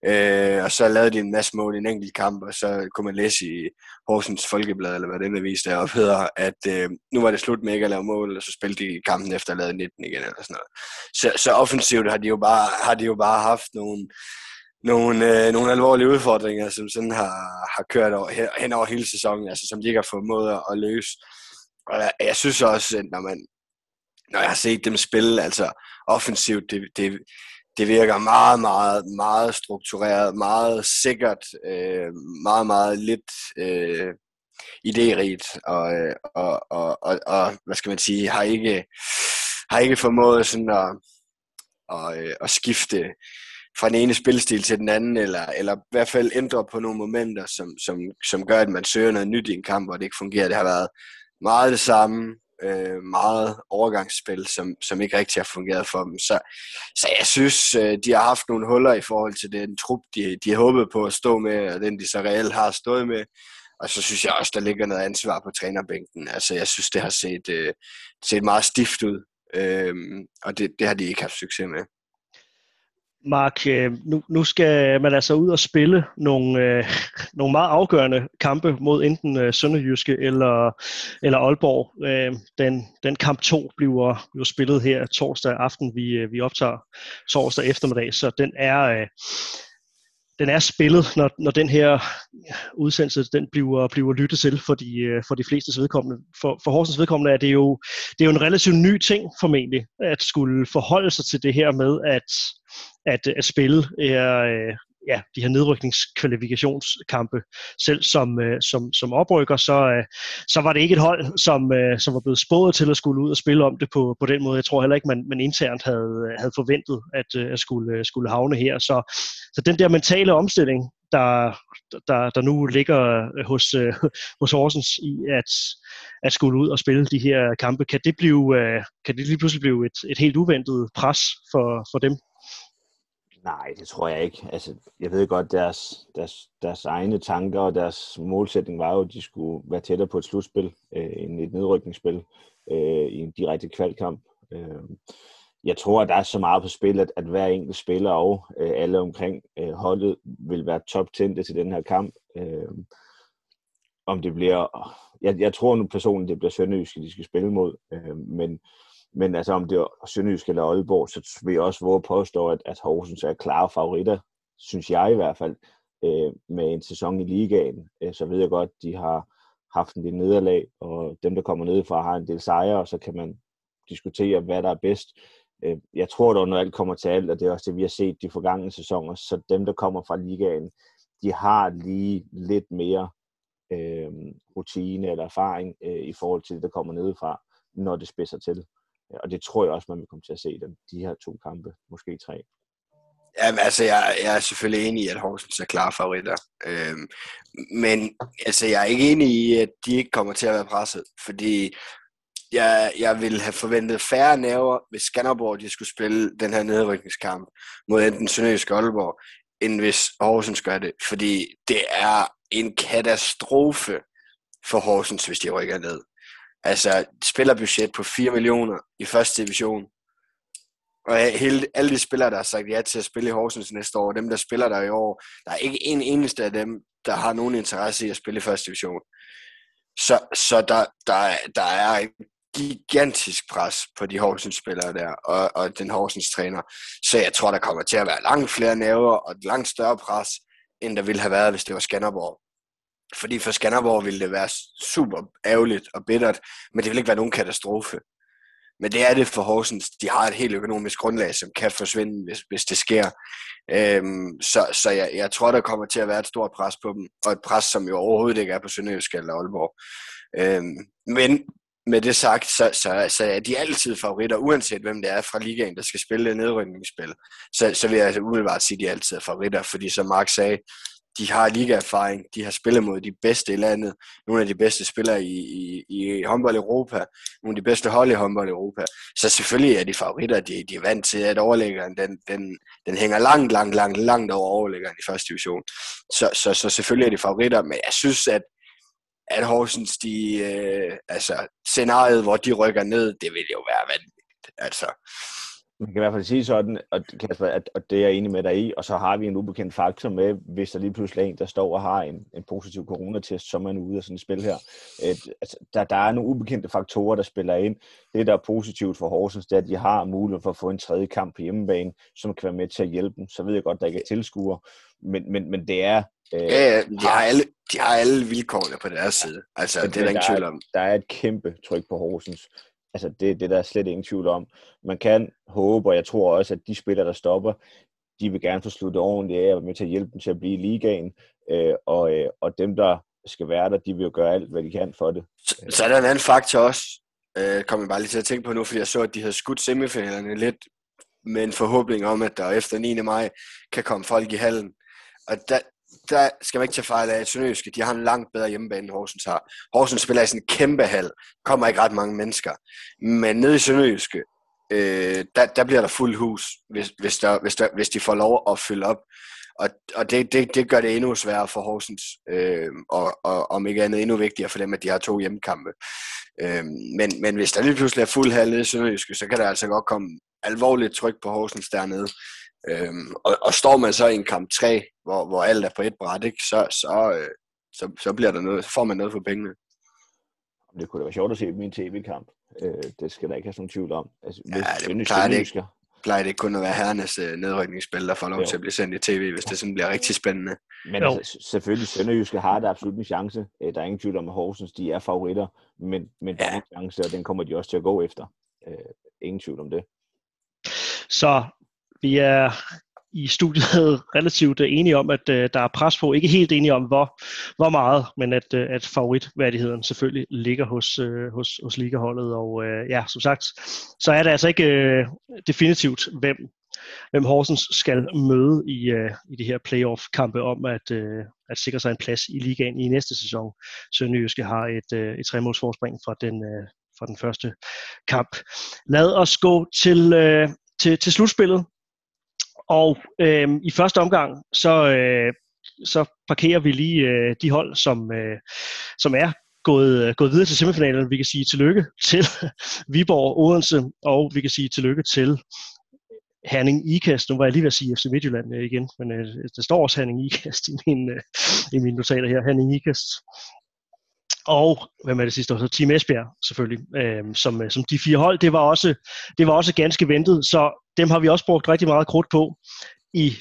[SPEAKER 4] Øh, og så lavede de en masse mål i en enkelt kamp, og så kunne man læse i Horsens Folkeblad, eller hvad den avis deroppe hedder, at øh, nu var det slut med ikke at lave mål, og så spillede de kampen efter at have lavet 19 igen, eller sådan noget. Så, så offensivt har de jo bare, har de jo bare haft nogle, nogle, øh, nogle alvorlige udfordringer, som sådan har, har kørt over, hen over hele sæsonen, altså som de ikke har formået at, at løse. Og jeg, jeg synes også, når, man, når jeg har set dem spille, altså offensivt, det, det, det virker meget, meget, meget struktureret, meget sikkert, øh, meget, meget lidt øh, idérigt, og, øh, og, og, og, og, hvad skal man sige, har ikke, har ikke formået sådan at, at, øh, at skifte fra den ene spilstil til den anden, eller, eller i hvert fald ændre på nogle momenter, som, som, som gør, at man søger noget nyt i en kamp, hvor det ikke fungerer. Det har været meget det samme, øh, meget overgangsspil, som, som ikke rigtig har fungeret for dem. Så, så jeg synes, øh, de har haft nogle huller i forhold til den trup, de, de har håbet på at stå med, og den de så reelt har stået med. Og så synes jeg også, der ligger noget ansvar på trænerbænken. Altså, jeg synes, det har set, øh, set meget stift ud, øh, og det, det har de ikke haft succes med.
[SPEAKER 2] Mark, øh, nu, nu skal man altså ud og spille nogle, øh, nogle meget afgørende kampe mod enten øh, Sønderjyske eller, eller Aalborg. Øh, den, den kamp 2 bliver, bliver spillet her torsdag aften, vi, øh, vi optager torsdag eftermiddag, så den er, øh, den er spillet, når, når den her udsendelse den bliver, bliver lyttet til for de, øh, for de fleste vedkommende. For, for Horsens vedkommende er det, jo, det er jo en relativt ny ting formentlig, at skulle forholde sig til det her med, at at, at spille er, øh, ja, de her nedrykningskvalifikationskampe. Selv som, øh, som, som oprykker, så, øh, så var det ikke et hold, som, øh, som var blevet spået til at skulle ud og spille om det på, på den måde. Jeg tror heller ikke, man, man internt havde, havde forventet at, øh, at skulle, øh, skulle havne her. Så, så den der mentale omstilling, der, der, der nu ligger hos, hos Horsens i at, at skulle ud og spille de her kampe, kan det, blive, kan det lige pludselig blive et, et helt uventet pres for, for dem?
[SPEAKER 3] Nej, det tror jeg ikke. Altså, jeg ved godt, deres, deres, deres egne tanker og deres målsætning var jo, at de skulle være tættere på et slutspil øh, end et nedrykningsspil øh, i en direkte kvalkamp. Øh, jeg tror, at der er så meget på spil, at, at hver enkelt spiller og øh, alle omkring øh, holdet vil være top tændte til den her kamp. Øh, om det bliver... Jeg, jeg tror nu personligt, det bliver Sønderjyske, de skal spille mod, øh, men men altså, om det er Sønderjysk eller Aalborg, så vil jeg også våge påstå, at, at Horsens er klare favoritter, synes jeg i hvert fald, øh, med en sæson i ligaen. Øh, så ved jeg godt, de har haft en del nederlag, og dem, der kommer nedefra, har en del sejre, og så kan man diskutere, hvad der er bedst. Øh, jeg tror dog, når alt kommer til alt, og det er også det, vi har set de forgangne sæsoner, så dem, der kommer fra ligaen, de har lige lidt mere øh, rutine eller erfaring øh, i forhold til det, der kommer nedefra, når det spidser til. Øh, og det tror jeg også, man vil komme til at se dem, de her to kampe, måske tre.
[SPEAKER 4] Jamen, altså, jeg, jeg er selvfølgelig enig i, at Horsens er klare favoritter. Øhm, men altså, jeg er ikke enig i, at de ikke kommer til at være presset, fordi jeg, jeg vil have forventet færre næver, hvis Skanderborg de skulle spille den her nedrykningskamp mod enten Sønderjysk og Aalborg, end hvis Horsens gør det. Fordi det er en katastrofe for Horsens, hvis de rykker ned. Altså, spillerbudget på 4 millioner i første division. Og hele, alle de spillere, der har sagt ja til at spille i Horsens næste år, dem, der spiller der i år, der er ikke en eneste af dem, der har nogen interesse i at spille i første division. Så, så der, der, der er et gigantisk pres på de Horsens-spillere der, og, og den Horsens-træner. Så jeg tror, der kommer til at være langt flere næver og et langt større pres, end der ville have været, hvis det var Skanderborg. Fordi for Skanderborg ville det være super ærgerligt og bittert, men det vil ikke være nogen katastrofe. Men det er det for Horsens. De har et helt økonomisk grundlag, som kan forsvinde, hvis, hvis det sker. Øhm, så så jeg, jeg tror, der kommer til at være et stort pres på dem, og et pres, som jo overhovedet ikke er på Sønderjysk eller Aalborg. Øhm, men med det sagt, så, så, så er de altid favoritter, uanset hvem det er fra ligaen, der skal spille nedrykningsspil. Så, så vil jeg altså umiddelbart sige, at de altid er favoritter, fordi som Mark sagde, de har ligaerfaring, de har spillet mod de bedste i landet, nogle af de bedste spillere i, i, i håndbold Europa, nogle af de bedste hold i håndbold Europa. Så selvfølgelig er de favoritter, de, de er vant til, at overlæggeren, den, den, den hænger langt, langt, langt, langt over overlæggeren i første division. Så, så, så selvfølgelig er de favoritter, men jeg synes, at at Horsens, de, øh, altså scenariet, hvor de rykker ned, det vil jo være vanvittigt. Altså,
[SPEAKER 3] man kan i hvert fald sige sådan, at, Kasper, at, at det er jeg enig med dig i, og så har vi en ubekendt faktor med, hvis der lige pludselig er en, der står og har en, en positiv coronatest, er man ude af sådan et spil her. Et, altså, der, der er nogle ubekendte faktorer, der spiller ind. Det, der er positivt for Horsens, det er, at de har mulighed for at få en tredje kamp på hjemmebane, som kan være med til at hjælpe dem. Så ved jeg godt, der ikke er tilskuere, men, men, men det er...
[SPEAKER 4] Øh, ja, de har, alle, de har alle vilkårene på deres side. Altså, det er der ingen tvivl om.
[SPEAKER 3] Der er et kæmpe tryk på Horsens. Altså, det, det der er slet ingen tvivl om. Man kan håbe, og jeg tror også, at de spillere, der stopper, de vil gerne få sluttet ordentligt af og med til at hjælpe dem til at blive i ligaen. Øh, og, øh, og dem, der skal være der, de vil jo gøre alt, hvad de kan for det.
[SPEAKER 4] Så, så er der en anden faktor også, øh, kommer jeg bare lige til at tænke på nu, fordi jeg så, at de havde skudt semifinalerne lidt med en forhåbning om, at der efter 9. maj kan komme folk i hallen. Og der, der skal man ikke tage fejl af, at Sønderjyske, de har en langt bedre hjemmebane, end Horsens har. Horsens spiller i sådan en kæmpe hal, kommer ikke ret mange mennesker. Men nede i Sønderjyske, øh, der, der bliver der fuld hus, hvis, hvis, der, hvis, der, hvis de får lov at fylde op. Og, og det, det, det gør det endnu sværere for Horsens, øh, og, og om ikke andet endnu vigtigere for dem, at de har to hjemmekampe. Øh, men, men hvis der lige pludselig er fuld hal nede i Sønderjyske, så kan der altså godt komme alvorligt tryk på Horsens dernede. Øhm, og, og står man så i en kamp 3, hvor, hvor alt er på et bræt, ikke, så, så, øh, så, så, bliver der noget, så får man noget for pengene.
[SPEAKER 3] Det kunne da være sjovt at se min tv-kamp. Øh, det skal der ikke have sådan tvivl om. Altså,
[SPEAKER 4] ja, det plejer det, ikke, plejer det ikke kun at være herrenes øh, nedrykningsspil, der får lov jo. til at blive sendt i tv, hvis det sådan bliver rigtig spændende.
[SPEAKER 3] Men altså, selvfølgelig, Sønderjyske har der absolut en chance. Øh, der er ingen tvivl om, at Horsens de er favoritter, men, men der ja. er en chance, og den kommer de også til at gå efter. Øh, ingen tvivl om det.
[SPEAKER 2] Så vi er i studiet relativt enige om, at øh, der er pres på. Ikke helt enige om, hvor, hvor meget, men at, øh, at favoritværdigheden selvfølgelig ligger hos, øh, hos, hos ligaholdet. Og øh, ja, som sagt, så er det altså ikke øh, definitivt, hvem, hvem Horsens skal møde i, øh, i de her playoff-kampe om at, øh, at sikre sig en plads i ligaen i næste sæson. Sønderjyske har et, øh, et tremålsforspring fra den, øh, fra den første kamp. Lad os gå til, øh, til, til slutspillet, og øh, i første omgang, så, øh, så parkerer vi lige øh, de hold, som, øh, som er gået, øh, gået videre til semifinalen. Vi kan sige tillykke til Viborg, Odense, og vi kan sige tillykke til Herning Ikast. Nu var jeg lige ved at sige FC Midtjylland øh, igen, men øh, der står også Herning Ikast i, min, øh, i mine notater her. Herning Ikast. Og hvem er det sidste år? Så Team Esbjerg selvfølgelig, øhm, øh, som, som de fire hold. Det var, også, det var også ganske ventet, så dem har vi også brugt rigtig meget krudt på i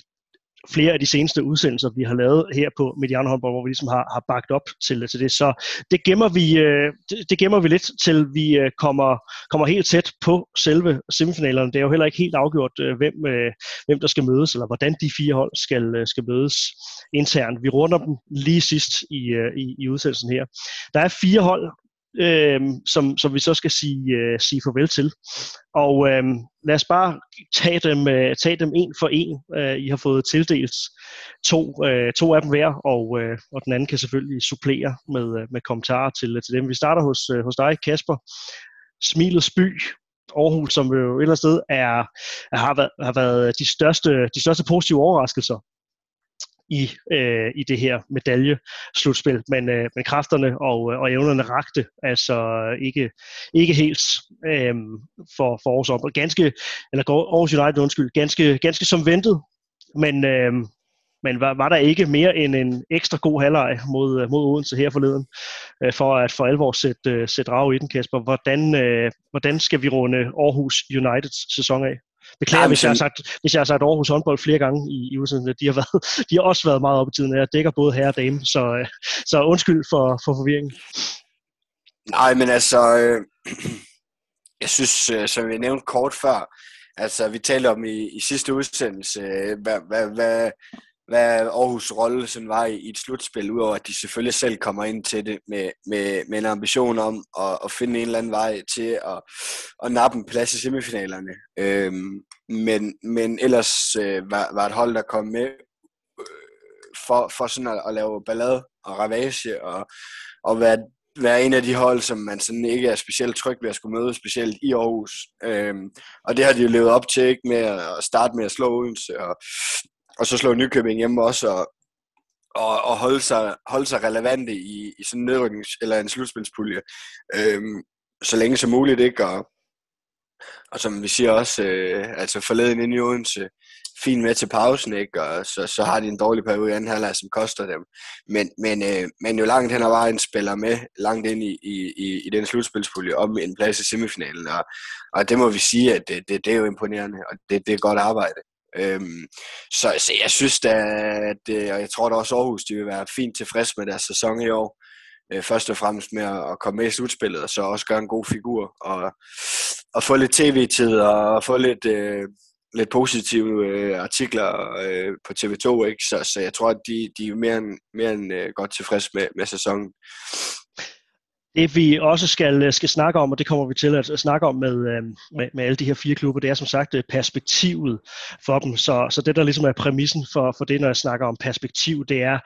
[SPEAKER 2] flere af de seneste udsendelser, vi har lavet her på Mediano Håndbold, hvor vi ligesom har, har bagt op til, til det. Så det gemmer, vi, øh, det, det gemmer vi lidt, til vi øh, kommer, kommer helt tæt på selve semifinalerne. Det er jo heller ikke helt afgjort, øh, hvem, øh, hvem der skal mødes, eller hvordan de fire hold skal, øh, skal mødes internt. Vi runder dem lige sidst i, øh, i, i udsendelsen her. Der er fire hold, øh, som, som vi så skal sige, øh, sige farvel til. Og øh, lad os bare tage dem, øh, tage dem en for en. Øh, I har fået tildelt to, øh, to af dem hver, og, øh, og den anden kan selvfølgelig supplere med, øh, med kommentarer til, til dem. Vi starter hos, øh, hos dig, Kasper. Smilets by, Aarhus, som jo et eller andet sted er, har, været, har været de største, de største positive overraskelser i, øh, i det her medaljeslutspil, men, øh, men kræfterne og, øh, og evnerne rakte altså ikke, ikke helt øh, for, for Aarhus og ganske, eller Aarhus United, undskyld, ganske, ganske som ventet, men, øh, men var, var der ikke mere end en ekstra god halvleg mod, øh, mod Odense her forleden, øh, for at for alvor sætte, øh, sætte drag i den, Kasper. Hvordan, øh, hvordan skal vi runde Aarhus Uniteds sæson af? Beklager, Jamen, hvis, jeg har sagt, hvis jeg har sagt Aarhus håndbold flere gange i, i udsendelsen. De har, været, de har også været meget op i tiden. Jeg dækker både herre og dame, så, øh, så undskyld for, for forvirringen.
[SPEAKER 4] Nej, men altså, øh, jeg synes, øh, som vi nævnte kort før, altså vi talte om i, i sidste udsendelse, øh, hvad, hvad, hvad, hvad Aarhus rolle sådan var i, i et slutspil, udover at de selvfølgelig selv kommer ind til det med, med, med en ambition om at, at finde en eller anden vej til at, at nappe en plads i semifinalerne. Øhm, men, men ellers øh, var, var et hold, der kom med øh, for, for sådan at, at lave ballade og ravage og, og være, være en af de hold, som man sådan ikke er specielt tryg ved at skulle møde, specielt i Aarhus. Øhm, og det har de jo levet op til, ikke med at starte med at slå Odense og og så slå Nykøbing hjemme også, og, og, og holde, sig, holde sig relevante i, i sådan en nedryknings- eller en slutspilspulje, øhm, så længe som muligt, ikke? Og, og som vi siger også, øh, altså forleden ind i Odense, fint med til pausen, ikke? Og så, så har de en dårlig periode i anden halvleg, som koster dem. Men, men, øh, men jo langt hen ad vejen spiller med, langt ind i, i, i, i den slutspilspulje, om en plads i semifinalen. Og, og det må vi sige, at det, det, det er jo imponerende, og det, det er godt arbejde. Øhm, så, så jeg synes da, at, øh, og jeg tror da også Aarhus, de vil være fint tilfreds med deres sæson i år. Øh, først og fremmest med at komme med i slutspillet, og så også gøre en god figur, og, og få lidt tv-tid, og få lidt, øh, lidt positive øh, artikler øh, på TV2, ikke? Så, så jeg tror, at de, de er mere end, mere end øh, godt tilfreds med, med sæsonen.
[SPEAKER 2] Det vi også skal, øh, skal snakke om, og det kommer vi til at snakke om med, øh, med, med alle de her fire klubber, det er som sagt øh, perspektivet for dem. Så, så det, der ligesom er præmissen for, for det, når jeg snakker om perspektiv, det er,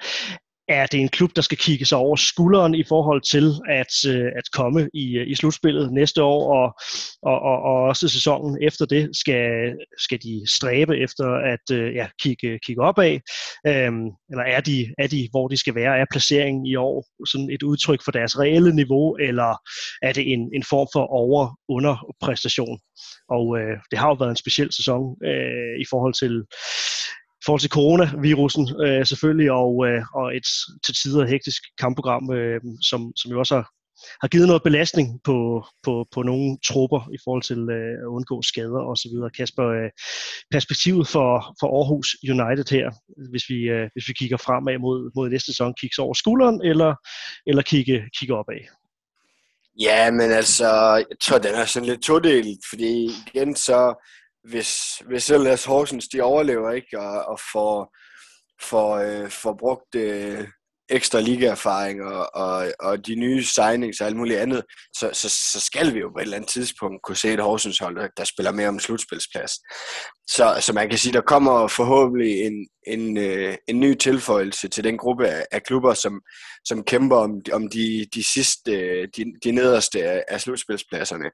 [SPEAKER 2] er det en klub, der skal kigge sig over skulderen i forhold til at, øh, at komme i, øh, i slutspillet næste år, og, og, og, og også sæsonen efter det skal, skal de stræbe efter at øh, ja, kigge, kigge opad, øhm, eller er de, er de, hvor de skal være? Er placeringen i år sådan et udtryk for deres reelle niveau, eller er det en, en form for over-under-præstation? Og øh, det har jo været en speciel sæson øh, i forhold til forhold til coronavirusen øh, selvfølgelig, og, øh, og et til tider hektisk kampprogram, øh, som, som jo også har, har givet noget belastning på, på, på nogle trupper i forhold til øh, at undgå skader osv. Kasper, øh, perspektivet for, for Aarhus United her, hvis vi, øh, hvis vi kigger fremad mod, mod næste sæson, kigge over skulderen eller, eller kigge, kigge opad?
[SPEAKER 4] Ja, men altså, jeg tror, den er sådan lidt todelt, fordi igen så hvis, hvis ellers Horsens de overlever ikke og, og får, får, øh, får brugt øh, ekstra ligaerfaring og, og, og de nye signings og alt muligt andet, så, så, så skal vi jo på et eller andet tidspunkt kunne se et Horsens hold, der, der spiller mere om slutspilsplads. Så, så man kan sige, der kommer forhåbentlig en, en, øh, en ny tilføjelse til den gruppe af, af klubber, som, som kæmper om, om de, de sidste, øh, de, de nederste af, af slutspilspladserne.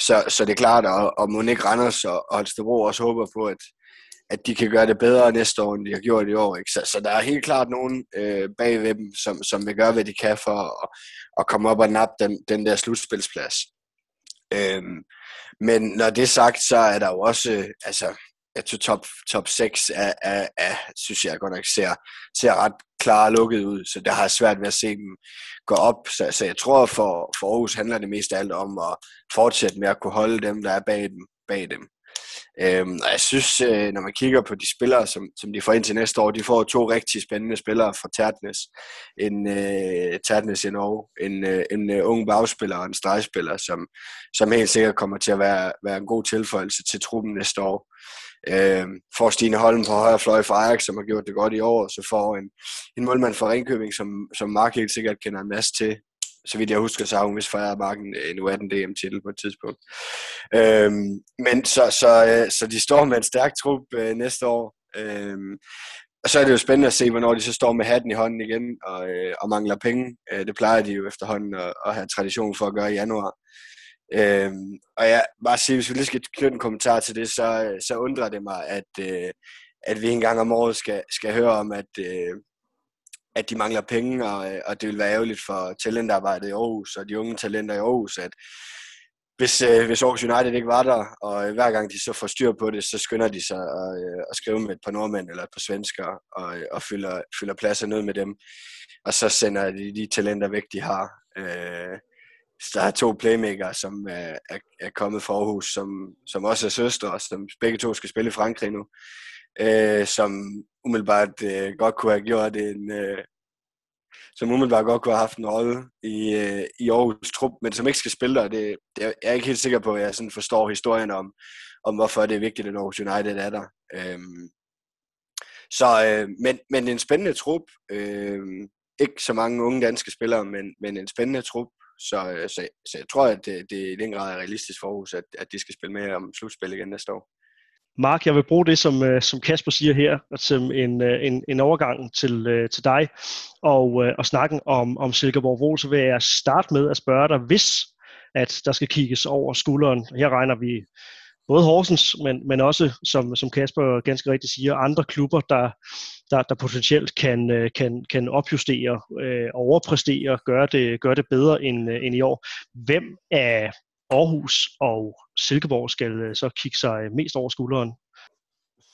[SPEAKER 4] Så, så det er klart, og, og Monique Randers og, og Holstebro også håber på, at, at de kan gøre det bedre næste år, end de har gjort i år. Ikke? Så, så der er helt klart nogen øh, bagved dem, som, som vil gøre, hvad de kan for at, at komme op og nappe den, den der slutspilsplads. Øhm, men når det er sagt, så er der jo også, øh, altså, jeg tror top, top 6 er, er, er, synes jeg godt nok ser, ser ret klare lukket ud, så der har svært ved at se dem gå op. Så, så jeg tror, for, for Aarhus handler det mest af alt om at fortsætte med at kunne holde dem, der er bag dem. Bag dem. Øhm, og jeg synes, øh, når man kigger på de spillere, som, som de får ind til næste år, de får to rigtig spændende spillere fra Tertnes. En øh, Tertnes i Norge, en, øh, en øh, ung bagspiller og en stregspiller, som, som helt sikkert kommer til at være, være en god tilføjelse til truppen næste år. Øh, får Stine Holm på højre fløj for Ajax, som har gjort det godt i år, så får en, en målmand fra Ringkøbing, som, som Mark helt sikkert kender en masse til. Så vidt jeg husker, så har hun vist fejret Marken øh, en U18 DM-titel på et tidspunkt. Øh, men så, så, øh, så de står med en stærk trup øh, næste år. Øh, og så er det jo spændende at se, hvornår de så står med hatten i hånden igen og, øh, og mangler penge. Øh, det plejer de jo efterhånden at, at have tradition for at gøre i januar. Øhm, og jeg bare sige, hvis vi lige skal knytte en kommentar til det, så, så undrer det mig, at, øh, at vi en gang om året skal, skal høre om, at, øh, at de mangler penge, og, øh, og det vil være ærgerligt for talentarbejdet i Aarhus og de unge talenter i Aarhus, at hvis, øh, hvis Aarhus United ikke var der, og hver gang de så får styr på det, så skynder de sig at, øh, at skrive med et par nordmænd eller et par svensker, og, øh, og fylder, fylder pladser ned med dem. Og så sender de de talenter væk, de har. Øh, der er to playmaker, som er, er, er kommet fra Aarhus, som, som også er søstre, og som begge to skal spille i Frankrig nu. Øh, som umiddelbart øh, godt kunne have gjort en, øh, som umiddelbart godt kunne have haft en rolle i, øh, i Aarhus trup, men som ikke skal spille der. Det, det er, jeg er ikke helt sikker på, at jeg sådan forstår historien om, om hvorfor det er vigtigt, at Aarhus United er der. Øhm, så, øh, men, men en spændende trup. Øh, ikke så mange unge danske spillere, men, men en spændende trup. Så, øh, så, så jeg tror, at det, det i den grad er realistisk for Aarhus, at, at de skal spille med om slutspil igen næste år.
[SPEAKER 2] Mark, jeg vil bruge det, som, øh, som Kasper siger her, som en, en, en overgang til, til dig og, og snakken om, om Silkeborg Vol, så vil jeg starte med at spørge dig, hvis at der skal kigges over skulderen. Her regner vi både Horsens, men, men også, som, som Kasper ganske rigtigt siger, andre klubber, der, der, der potentielt kan, øh, kan, kan opjustere, øh, overpræstere, gøre det, gøre det bedre end, øh, end i år. Hvem af Aarhus og Silkeborg skal øh, så kigge sig mest over skulderen.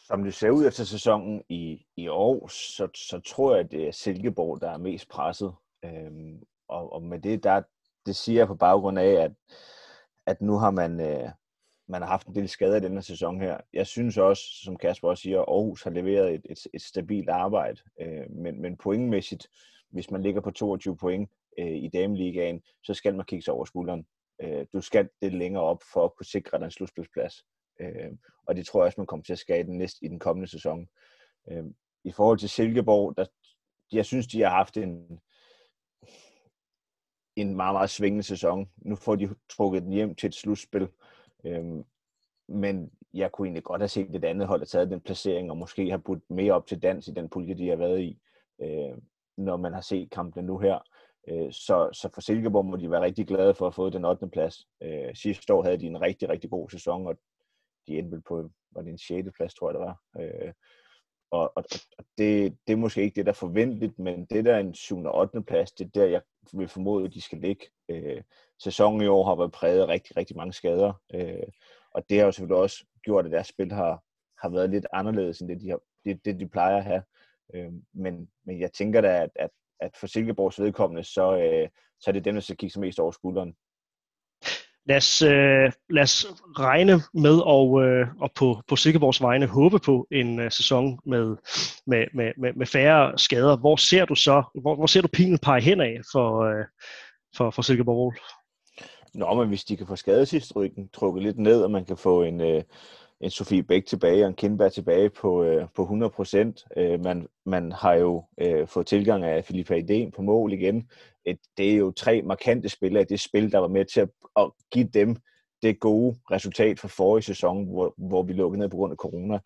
[SPEAKER 3] Som det ser ud efter sæsonen i, i år, så, så tror jeg, at det er Silkeborg, der er mest presset. Øhm, og, og med det, der, det siger jeg på baggrund af, at, at nu har man, øh, man har haft en del skader i denne sæson her. Jeg synes også, som Kasper også siger, Aarhus har leveret et, et, et stabilt arbejde. Øh, men, men pointmæssigt, hvis man ligger på 22 point øh, i dameligaen, så skal man kigge sig over skulderen. Øh, du skal det længere op for at kunne sikre den slutspilsplads. Øh, og det tror jeg også, man kommer til at skade den næste i den kommende sæson. Øh, I forhold til Silkeborg, der, jeg synes, de har haft en, en meget, meget svingende sæson. Nu får de trukket den hjem til et slutspil. Øh, men jeg kunne egentlig godt have set et andet hold have taget den placering, og måske have budt mere op til dans i den pulje, de har været i, øh, når man har set kampene nu her. Øh, så, så for Silkeborg må de være rigtig glade for at få den 8. plads. Øh, sidste år havde de en rigtig, rigtig god sæson, og de endte på var det en 6. plads, tror jeg det var. Øh, og, og, og det, det er måske ikke det, der er forventeligt, men det der er en 7. og 8. plads, det er der, jeg vil formode, at de skal ligge. Øh, sæsonen i år har været præget af rigtig, rigtig mange skader, øh, og det har jo selvfølgelig også gjort, at deres spil har, har været lidt anderledes, end det, de, har, det, det, de plejer at have. Øh, men, men jeg tænker da, at, at at for Silkeborgs vedkommende, så, øh, så er det dem, der skal kigge sig mest over skulderen.
[SPEAKER 2] Lad os, øh, lad os regne med og, øh, og på, på Silkeborgs vegne håbe på en øh, sæson med, med, med, med, med færre skader. Hvor ser du så, hvor, hvor ser du pilen pege hen af for, øh, for, for Silkeborg?
[SPEAKER 3] Nå, men hvis de kan få skadeshistorikken trukket lidt ned, og man kan få en, øh, en Sofie Bæk tilbage og en Kindberg tilbage på, øh, på 100 procent. Øh, man, man har jo øh, fået tilgang af Filippa Idén på mål igen. Et, det er jo tre markante spillere i det spil, der var med til at, at give dem det gode resultat for forrige sæson, hvor, hvor vi lukkede ned på grund af corona.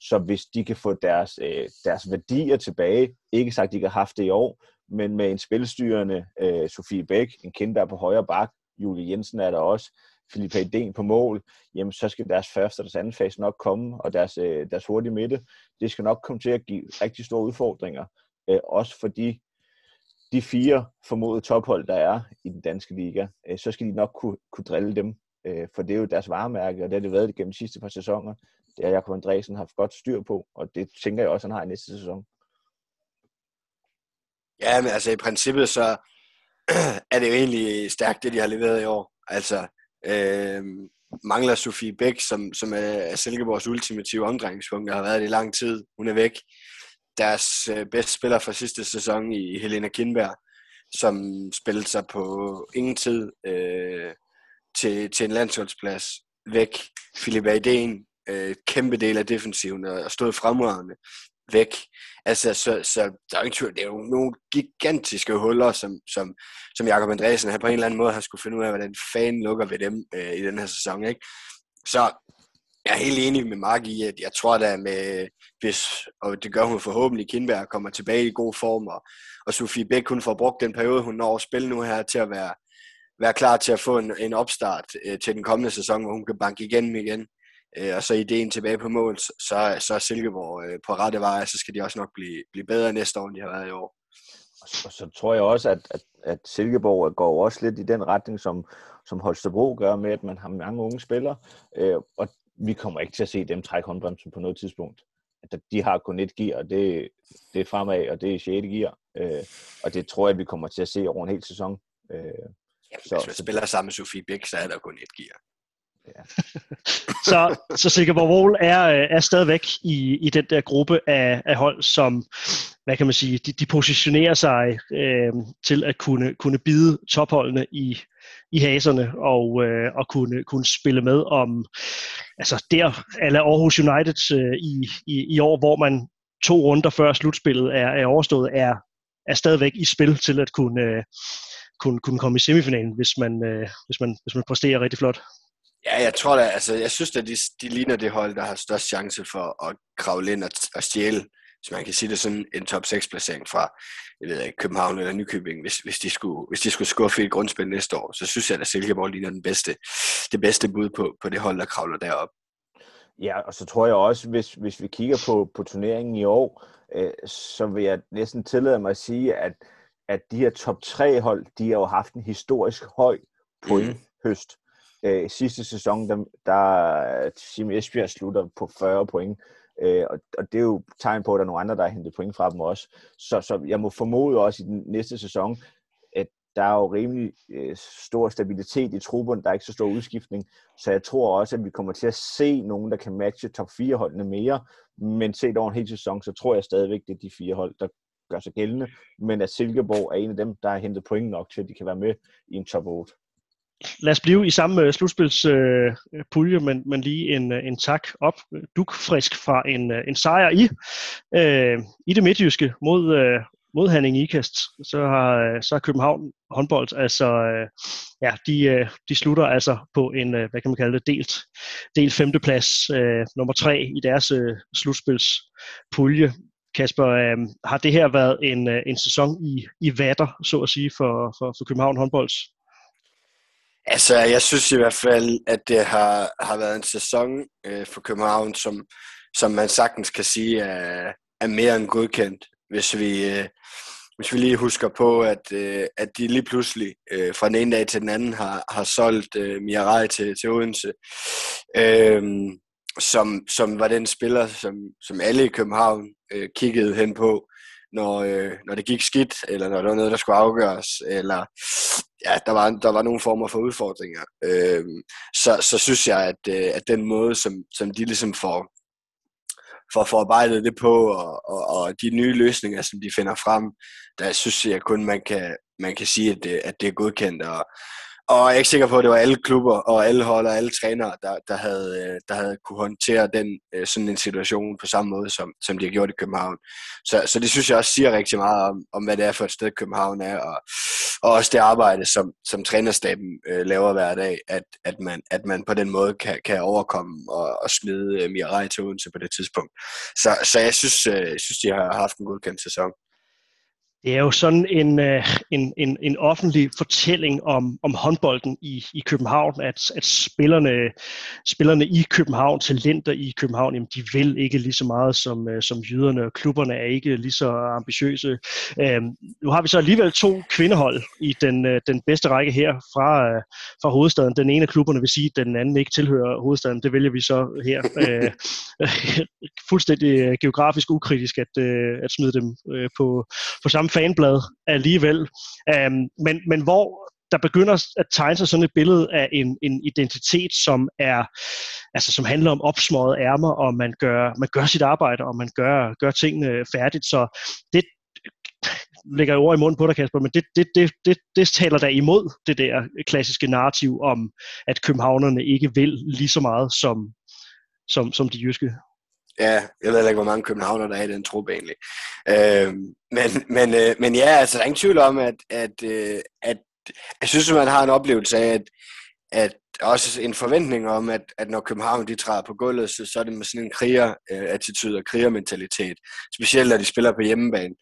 [SPEAKER 3] Så hvis de kan få deres, øh, deres værdier tilbage, ikke sagt, at de ikke har haft det i år, men med en spilstyrende øh, Sofie Bæk, en Kindberg på højre bak, Julie Jensen er der også, Philip Hayden på mål, jamen så skal deres første og deres anden fase nok komme, og deres, øh, deres hurtige midte, det skal nok komme til at give rigtig store udfordringer. Øh, også fordi de fire formodede tophold, der er i den danske liga, øh, så skal de nok kunne, kunne drille dem, øh, for det er jo deres varemærke, og det har det været gennem de sidste par sæsoner. Det har Jakob Andresen haft godt styr på, og det tænker jeg også, han har i næste sæson.
[SPEAKER 4] Ja, men altså i princippet så er det jo egentlig stærkt, det de har leveret i år. Altså, Øh, mangler Sofie Bæk, som, som er Silkeborgs ultimative omdrejningspunkt, der har været det i lang tid. Hun er væk. Deres øh, bedste spiller fra sidste sæson i Helena Kindberg, som spillede sig på ingen tid øh, til, til en landsholdsplads væk. Philip Aiden, øh, kæmpe del af defensiven og stod fremragende væk. Altså, så, så der er ikke tvivl, det er jo nogle gigantiske huller, som, som, som Jakob Andresen har på en eller anden måde har skulle finde ud af, hvordan fanden lukker ved dem øh, i den her sæson. Ikke? Så jeg er helt enig med Mark i, at jeg tror da med, hvis, og det gør hun forhåbentlig, Kindberg kommer tilbage i god form, og, og Sofie Bæk hun får brugt den periode, hun når at spille nu her, til at være, være klar til at få en, en opstart øh, til den kommende sæson, hvor hun kan banke igennem igen øh, og så ideen tilbage på mål, så, så er Silkeborg øh, på rette vej, så skal de også nok blive, blive bedre næste år, end de har været i år.
[SPEAKER 3] Og så, og så tror jeg også, at, at, at Silkeborg går også lidt i den retning, som, som Holstebro gør med, at man har mange unge spillere, øh, og vi kommer ikke til at se dem trække håndbremsen på noget tidspunkt. At de har kun et gear, og det, det er fremad, og det er 6. gear. Øh, og det tror jeg, vi kommer til at se over en hel sæson. Øh,
[SPEAKER 4] Jamen, så, hvis man spiller sammen med Sofie Bæk, så er der kun et gear.
[SPEAKER 2] Ja. så, så Silkeborg Wall er, øh, er stadigvæk i, i den der gruppe af, af hold, som, hvad kan man sige, de, de positionerer sig øh, til at kunne, kunne bide topholdene i, i haserne og, øh, og kunne, kunne spille med om, altså der, eller Aarhus United øh, i, i, i år, hvor man to runder før slutspillet er, er overstået, er, er stadigvæk i spil til at kunne, øh, kunne, kunne komme i semifinalen, hvis man, øh, hvis man, hvis man præsterer rigtig flot.
[SPEAKER 4] Ja, jeg tror da, altså, jeg synes at de, de ligner det hold, der har størst chance for at kravle ind og, og stjæle, hvis man kan sige det sådan, en top 6 placering fra, jeg ved ikke, København eller Nykøbing, hvis, hvis, de skulle, hvis de skulle skuffe i et grundspil næste år, så synes jeg, at Silkeborg ligner den bedste, det bedste bud på, på det hold, der kravler derop.
[SPEAKER 3] Ja, og så tror jeg også, hvis, hvis vi kigger på, på turneringen i år, øh, så vil jeg næsten tillade mig at sige, at, at de her top 3 hold, de har jo haft en historisk høj point mm. høst. Øh, sidste sæson, der, øh, der Sim Esbjerg slutter på 40 point, øh, og, og det er jo tegn på, at der er nogle andre, der har hentet point fra dem også. Så, så jeg må formode også i den næste sæson, at der er jo rimelig øh, stor stabilitet i truppen, der er ikke så stor udskiftning, så jeg tror også, at vi kommer til at se nogen, der kan matche top 4 holdene mere, men set over en hel sæson, så tror jeg stadigvæk, det er de fire hold, der gør sig gældende, men at Silkeborg er en af dem, der har hentet point nok til, at de kan være med i en top 8
[SPEAKER 2] lad os blive i samme slutspilspulje, øh, øh men, men lige en, øh, en tak op, duk frisk fra en, øh, en sejr i, øh, i det midtjyske mod, øh, mod Hanning Ikast. Så har, så har København håndbold, altså øh, ja, de, øh, de slutter altså på en, øh, hvad kan man kalde det, delt, delt femteplads, øh, nummer tre i deres øh, slutspilspulje. Kasper, øh, har det her været en, en sæson i, i vatter, så at sige, for, for, for København håndbolds?
[SPEAKER 4] Altså, jeg synes i hvert fald, at det har, har været en sæson øh, for København, som, som man sagtens kan sige er, er mere end godkendt, hvis vi, øh, hvis vi lige husker på, at, øh, at de lige pludselig øh, fra den ene dag til den anden har, har solgt øh, Mirai til, til Odense, øh, som, som var den spiller, som, som alle i København øh, kiggede hen på, når, øh, når det gik skidt, eller når der var noget, der skulle afgøres, eller ja, der var, der var nogle former for udfordringer. Øh, så, så synes jeg, at, øh, at den måde, som, som de ligesom får, får forarbejdet det på, og, og, og de nye løsninger, som de finder frem, der synes jeg kun, man kan, man kan sige, at det, at det er godkendt. Og, og jeg er ikke sikker på, at det var alle klubber og alle hold og alle trænere, der, der, havde, øh, der havde kunne håndtere den, øh, sådan en situation på samme måde, som, som de har gjort i København. Så, så det synes jeg også siger rigtig meget om, om hvad det er for et sted, København er, og, og også det arbejde, som, som trænerstaben øh, laver hver dag, at, at, man, at man på den måde kan, kan overkomme og, og smide øh, Mirai til Odense på det tidspunkt. Så, så jeg, synes, øh, jeg synes, de har haft en godkendt sæson.
[SPEAKER 2] Det er jo sådan en, øh, en, en, en offentlig fortælling om, om håndbolden i, i København, at, at spillerne, spillerne i København, talenter i København, jamen, de vil ikke lige så meget som, øh, som jyderne, og klubberne er ikke lige så ambitiøse. Øhm, nu har vi så alligevel to kvindehold i den, øh, den bedste række her fra, fra hovedstaden. Den ene af klubberne vil sige, at den anden ikke tilhører hovedstaden. Det vælger vi så her. Øh, fuldstændig geografisk ukritisk at, at smide dem på, på samme fanblad alligevel. Øhm, men, men hvor der begynder at tegne sig sådan et billede af en, en identitet, som er, altså som handler om opsmøget ærmer, og man gør, man gør sit arbejde, og man gør, gør tingene færdigt. Så det øh, lægger jeg ord i munden på dig, Kasper, men det, det, det, det, det taler da imod det der klassiske narrativ om, at københavnerne ikke vil lige så meget som, som, som de jyske.
[SPEAKER 4] Ja, jeg ved ikke, hvor mange københavner der er i den trup egentlig. Øh, men, men, øh, men ja, altså der er ingen tvivl om, at, at, øh, at jeg synes, at man har en oplevelse af, at, at også en forventning om, at, at når København de træder på gulvet, så, så er det med sådan en kriger-attitude øh, og krigermentalitet. Specielt når de spiller på hjemmebane.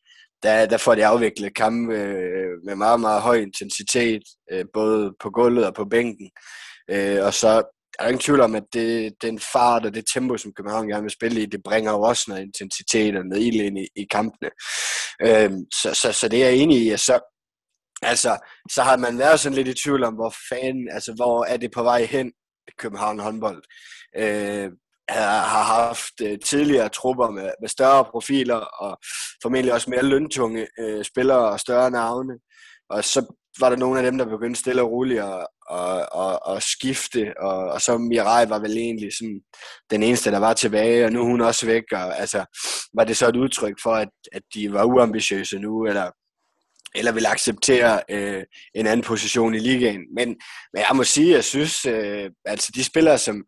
[SPEAKER 4] Der, der får de afviklet kampe øh, med meget, meget høj intensitet, øh, både på gulvet og på bænken. Øh, og så der er ingen tvivl om, at det, den fart og det tempo, som København gerne vil spille i, det bringer jo også noget intensitet og noget ild ind i, i kampene. Øhm, så, så, så det er jeg enig i, at så, altså, så har man været sådan lidt i tvivl om, hvor fanden, altså hvor er det på vej hen, København håndbold. Øh, har haft øh, tidligere trupper med, med større profiler og formentlig også mere løntunge øh, spillere og større navne. Og så var der nogle af dem, der begyndte stille og roligt at, og, og, skifte, og, og så Mirai var vel egentlig sådan den eneste, der var tilbage, og nu er hun også væk, og altså, var det så et udtryk for, at, at de var uambitiøse nu, eller, eller ville acceptere øh, en anden position i ligaen. Men, men jeg må sige, jeg synes, øh, altså de spillere, som,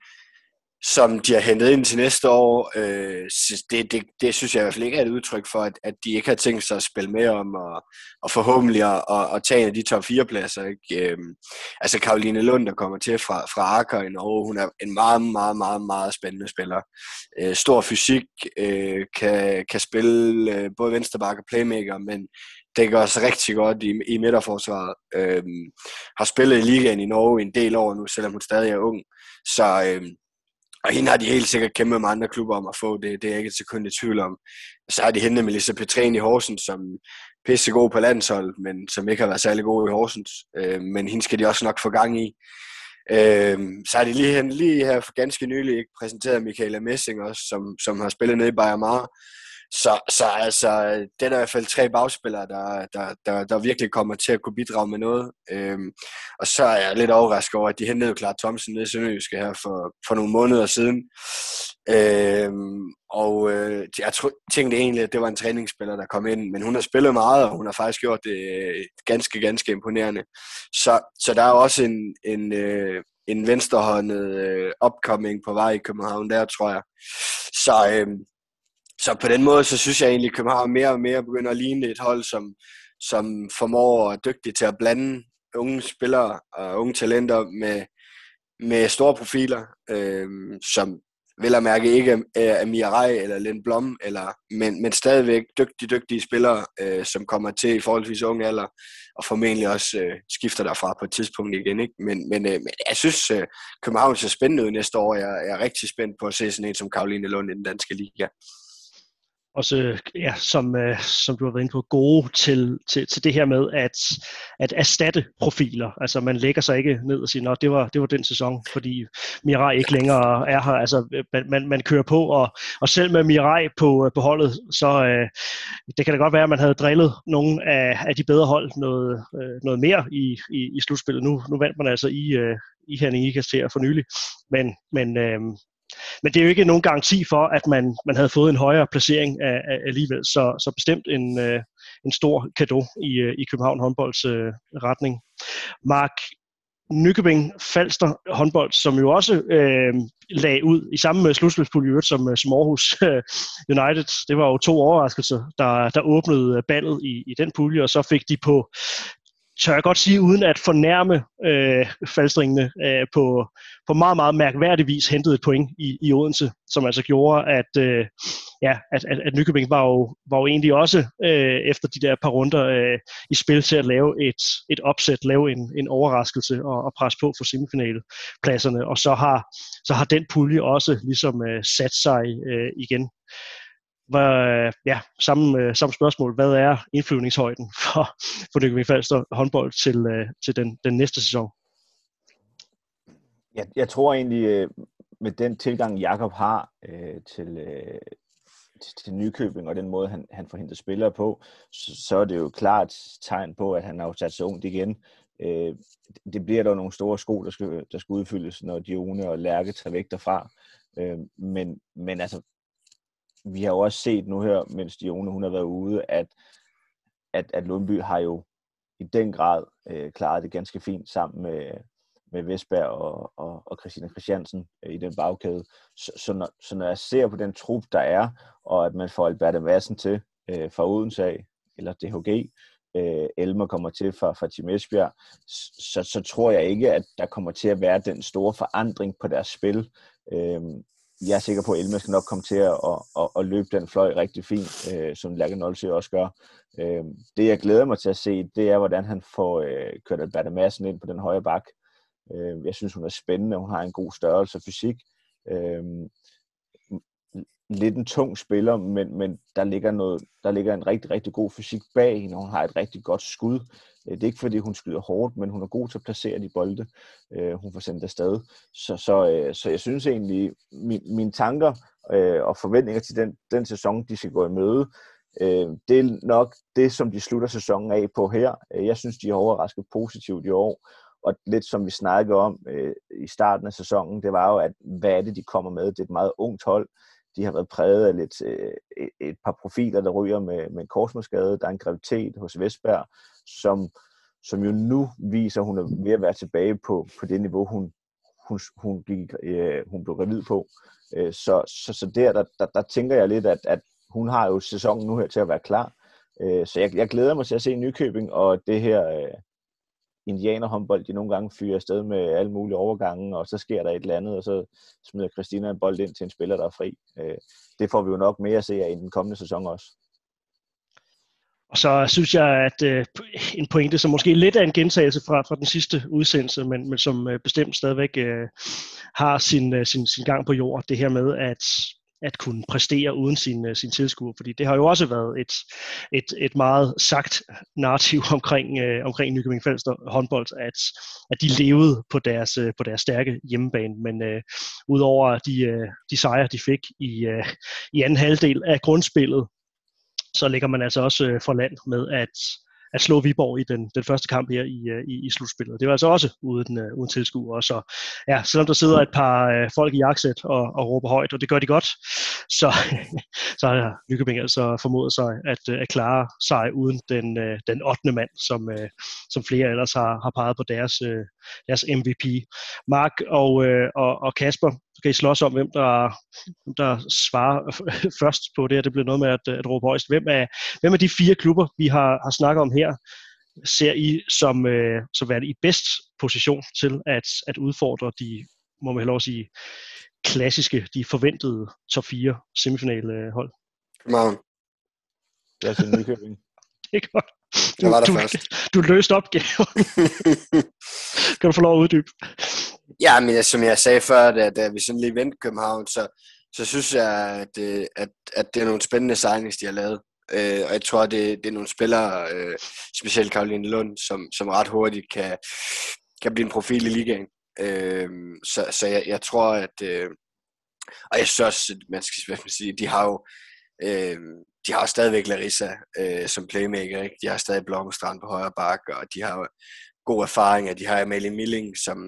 [SPEAKER 4] som de har hentet ind til næste år, øh, det, det, det synes jeg i hvert fald ikke er et udtryk for, at, at de ikke har tænkt sig at spille med om, og, og forhåbentlig at, og, at tage en af de top 4 pladser. Ikke? Øh, altså Karoline Lund, der kommer til fra, fra Akker i Norge, hun er en meget, meget, meget, meget spændende spiller. Øh, stor fysik, øh, kan, kan spille øh, både venstreback og playmaker, men det gør også rigtig godt i, i midterforsvaret. Øh, har spillet i ligaen i Norge en del år nu, selvom hun stadig er ung. Så øh, og hende har de helt sikkert kæmpet med andre klubber om at få, det, det er jeg ikke et sekund i tvivl om. Så har de hentet Melissa Petren i Horsens, som pissegod på landshold, men som ikke har været særlig god i Horsens. Øh, men hende skal de også nok få gang i. Øh, så har de lige, lige her for ganske nylig præsenteret Michaela Messing også, som, som har spillet nede i Bayern Mar, så, så altså, det er der i hvert fald tre bagspillere, der, der, der, der virkelig kommer til at kunne bidrage med noget. Øhm, og så er jeg lidt overrasket over, at de hentede klart Thomsen ned i Sønderjyske her for, for nogle måneder siden. Øhm, og øh, jeg tro, tænkte egentlig, at det var en træningsspiller, der kom ind, men hun har spillet meget, og hun har faktisk gjort det øh, ganske, ganske imponerende. Så, så der er også en, en, øh, en venstrehåndet øh, upcoming på vej i København der, tror jeg. Så, øh, så på den måde, så synes jeg egentlig, at København mere og mere begynder at ligne et hold, som, som formår og er dygtigt til at blande unge spillere og unge talenter med, med store profiler, øh, som vel at mærke ikke er Mirai eller Lind Blom, eller, men, men stadigvæk dygtige, dygtige spillere, øh, som kommer til i forholdsvis unge alder, og formentlig også øh, skifter derfra på et tidspunkt igen. Ikke? Men, men, øh, men jeg synes, øh, København ser spændende ud næste år. Jeg, jeg er rigtig spændt på at se sådan en som Karoline Lund i den danske liga
[SPEAKER 2] også, ja, som, øh, som du har været inde på, gode til, til, til det her med at, at erstatte profiler. Altså man lægger sig ikke ned og siger, at det var, det var den sæson, fordi Mirai ikke længere er her. Altså man, man kører på, og, og selv med Mirai på, øh, på holdet, så øh, det kan da godt være, at man havde drillet nogle af, af de bedre hold noget, øh, noget mere i, i, i slutspillet. Nu, nu vandt man altså i, øh, i Herning Ikast her for nylig. Men, men øh, men det er jo ikke nogen garanti for, at man, man havde fået en højere placering af, af alligevel. Så, så bestemt en, øh, en stor gave i, øh, i København håndbolds øh, retning. Mark, Nykøbing Falster håndbold, som jo også øh, lagde ud i samme øh, slutspilspulje som, øh, som Aarhus øh, United. Det var jo to overraskelser, der, der åbnede øh, ballet i, i den pulje, og så fik de på tør jeg godt sige, uden at fornærme øh, faldstringene, øh, på, på meget, meget mærkværdig vis hentede et point i, i Odense, som altså gjorde, at, øh, ja, at, at, at Nykøbing var jo, var jo egentlig også øh, efter de der par runder øh, i spil til at lave et, et opsæt, lave en, en overraskelse og, og presse på for semifinalpladserne. og så har, så har den pulje også ligesom øh, sat sig øh, igen. Hvad, ja, samme, øh, samme spørgsmål. Hvad er indflyvningshøjden for, for Nykøbing Falster håndbold til, øh, til den, den næste sæson?
[SPEAKER 3] Jeg, jeg tror egentlig, øh, med den tilgang, Jakob har øh, til, øh, til Nykøbing, og den måde, han, han får hentet spillere på, så, så er det jo klart tegn på, at han har sat sig ungt igen. Øh, det bliver der nogle store sko, der skal, der skal udfyldes, når Dione og Lærke tager væk derfra. Øh, men, men altså, vi har jo også set nu her, mens Dione hun har været ude, at, at, at Lundby har jo i den grad øh, klaret det ganske fint sammen med, med Vesberg og, og, og Christina Christiansen øh, i den bagkæde. Så, så, når, så når jeg ser på den trup, der er, og at man får Albert Madsen til øh, fra Odense af, eller DHG, øh, Elmer kommer til fra, fra Team Esbjerg, så, så tror jeg ikke, at der kommer til at være den store forandring på deres spil. Øh, jeg er sikker på, at Elmer skal nok komme til at, at, at, at løbe den fløj rigtig fint, øh, som Lærke Nolse også gør. Øh, det, jeg glæder mig til at se, det er, hvordan han får øh, kørt Alberta Madsen ind på den højre bak. Øh, jeg synes, hun er spændende. Hun har en god størrelse og fysik. Øh, lidt en tung spiller, men, men der, ligger noget, der ligger en rigtig, rigtig god fysik bag hende, hun har et rigtig godt skud. Øh, det er ikke fordi, hun skyder hårdt, men hun er god til at placere de bolde, øh, hun får sendt afsted. Så, så, øh, så jeg synes egentlig, min, mine tanker og forventninger til den, den sæson, de skal gå i møde, det er nok det, som de slutter sæsonen af på her. Jeg synes, de har overrasket positivt i år, og lidt som vi snakkede om i starten af sæsonen, det var jo, at hvad er det, de kommer med? Det er et meget ungt hold, de har været præget af lidt, øh, et par profiler, der ryger med, med en korsmålsskade. Der er en gravitet hos Vestberg, som, som jo nu viser, at hun er ved at være tilbage på, på det niveau, hun, hun, hun, gik, øh, hun blev gravid på. Øh, så, så, så der, der, der, der tænker jeg lidt, at, at hun har jo sæsonen nu her til at være klar. Øh, så jeg, jeg glæder mig til at se Nykøbing, og det her, øh, indianerhåndbold, de nogle gange fyrer afsted med alle mulige overgange, og så sker der et eller andet, og så smider Christina en bold ind til en spiller, der er fri. Øh, det får vi jo nok mere at se af i den kommende sæson også.
[SPEAKER 2] Og så synes jeg, at øh, en pointe, som måske lidt er en gentagelse fra, fra den sidste udsendelse, men, men som øh, bestemt stadigvæk øh, har sin, øh, sin, sin gang på jord, det her med, at at kunne præstere uden sin, uh, sin tilskuer, fordi det har jo også været et, et, et meget sagt narrativ omkring, uh, omkring Nykøbing Falster håndbold, at, at de levede på deres, uh, på deres stærke hjemmebane, men uh, udover de, uh, de sejre, de fik i, uh, i anden halvdel af grundspillet, så ligger man altså også uh, for land med at at slå Viborg i den, den første kamp her i, øh, i, i slutspillet. Det var altså også uden, uh, uden tilskuer. Så ja, selvom der sidder et par uh, folk i jakkesæt og, og råber højt, og det gør de godt, så, så har Nykøbing altså formået sig at, at klare sig uden den, uh, den 8. mand, som, uh, som flere ellers har, har peget på deres, uh, deres MVP. Mark og, uh, og, og Kasper, så kan I slås om, hvem der, hvem der svarer først på det, det bliver noget med at, at råbe højst. Hvem er, hvem er de fire klubber, vi har, har snakket om her, ser I som, øh, som værende i bedst position til at, at udfordre de, må man at sige, klassiske, de forventede top 4 semifinalhold?
[SPEAKER 4] København.
[SPEAKER 3] Jeg siger Nykøbing.
[SPEAKER 2] det er godt.
[SPEAKER 4] Du, var der
[SPEAKER 2] du,
[SPEAKER 4] først.
[SPEAKER 2] du løste opgaven. kan du få lov at uddybe?
[SPEAKER 4] Ja, men som jeg sagde før, da, da vi sådan lige vendte København, så, så synes jeg, at, øh, at, at det er nogle spændende signings, de har lavet. Øh, og jeg tror, det, det er nogle spillere, øh, specielt Karoline Lund, som, som ret hurtigt kan, kan blive en profil i ligaen. Øh, så så jeg, jeg tror, at... Øh, og jeg synes også, man skal hvad man sige, de har jo øh, de har stadigvæk Larissa øh, som playmaker, ikke? de har stadig Blomstrand på højre bak, og de har god erfaring, at de har Amalie Milling, som,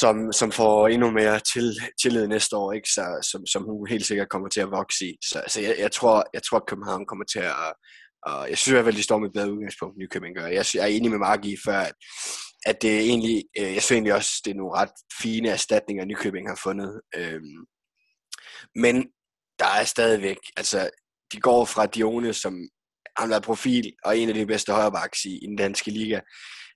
[SPEAKER 4] som, som får endnu mere til, tillid næste år, ikke? Så, som, som hun helt sikkert kommer til at vokse i. Så, så jeg, jeg, tror, jeg tror, at København kommer til at... Og jeg synes i hvert fald, de står med et bedre udgangspunkt, Nykøbing gør. Jeg, jeg er enig med Mark i før, at, at det er egentlig, øh, jeg synes egentlig også, det er nogle ret fine erstatninger, Nykøbing har fundet. Øhm, men der er stadigvæk, altså, de går fra Dione, som har været profil og en af de bedste højrebacks i, i den danske liga,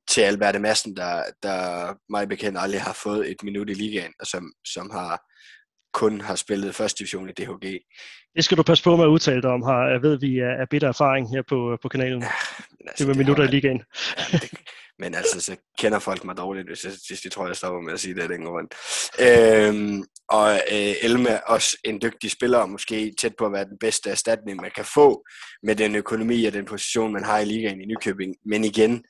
[SPEAKER 4] til Alberte Madsen, der, der mig bekendt aldrig har fået et minut i ligaen, og som, som har kun har spillet første division i DHG.
[SPEAKER 2] Det skal du passe på med at udtale dig om, har, jeg ved, vi er bitter erfaring her på, på kanalen. Ja, altså, det med det minutter har, i ligaen.
[SPEAKER 4] Ja, det, men altså, så kender folk mig dårligt, hvis, jeg, hvis de tror, jeg stopper med at sige det den rundt. Øhm, og øh, Elma er også en dygtig spiller, og måske tæt på at være den bedste erstatning, man kan få med den økonomi og den position, man har i ligaen i Nykøbing. Men igen,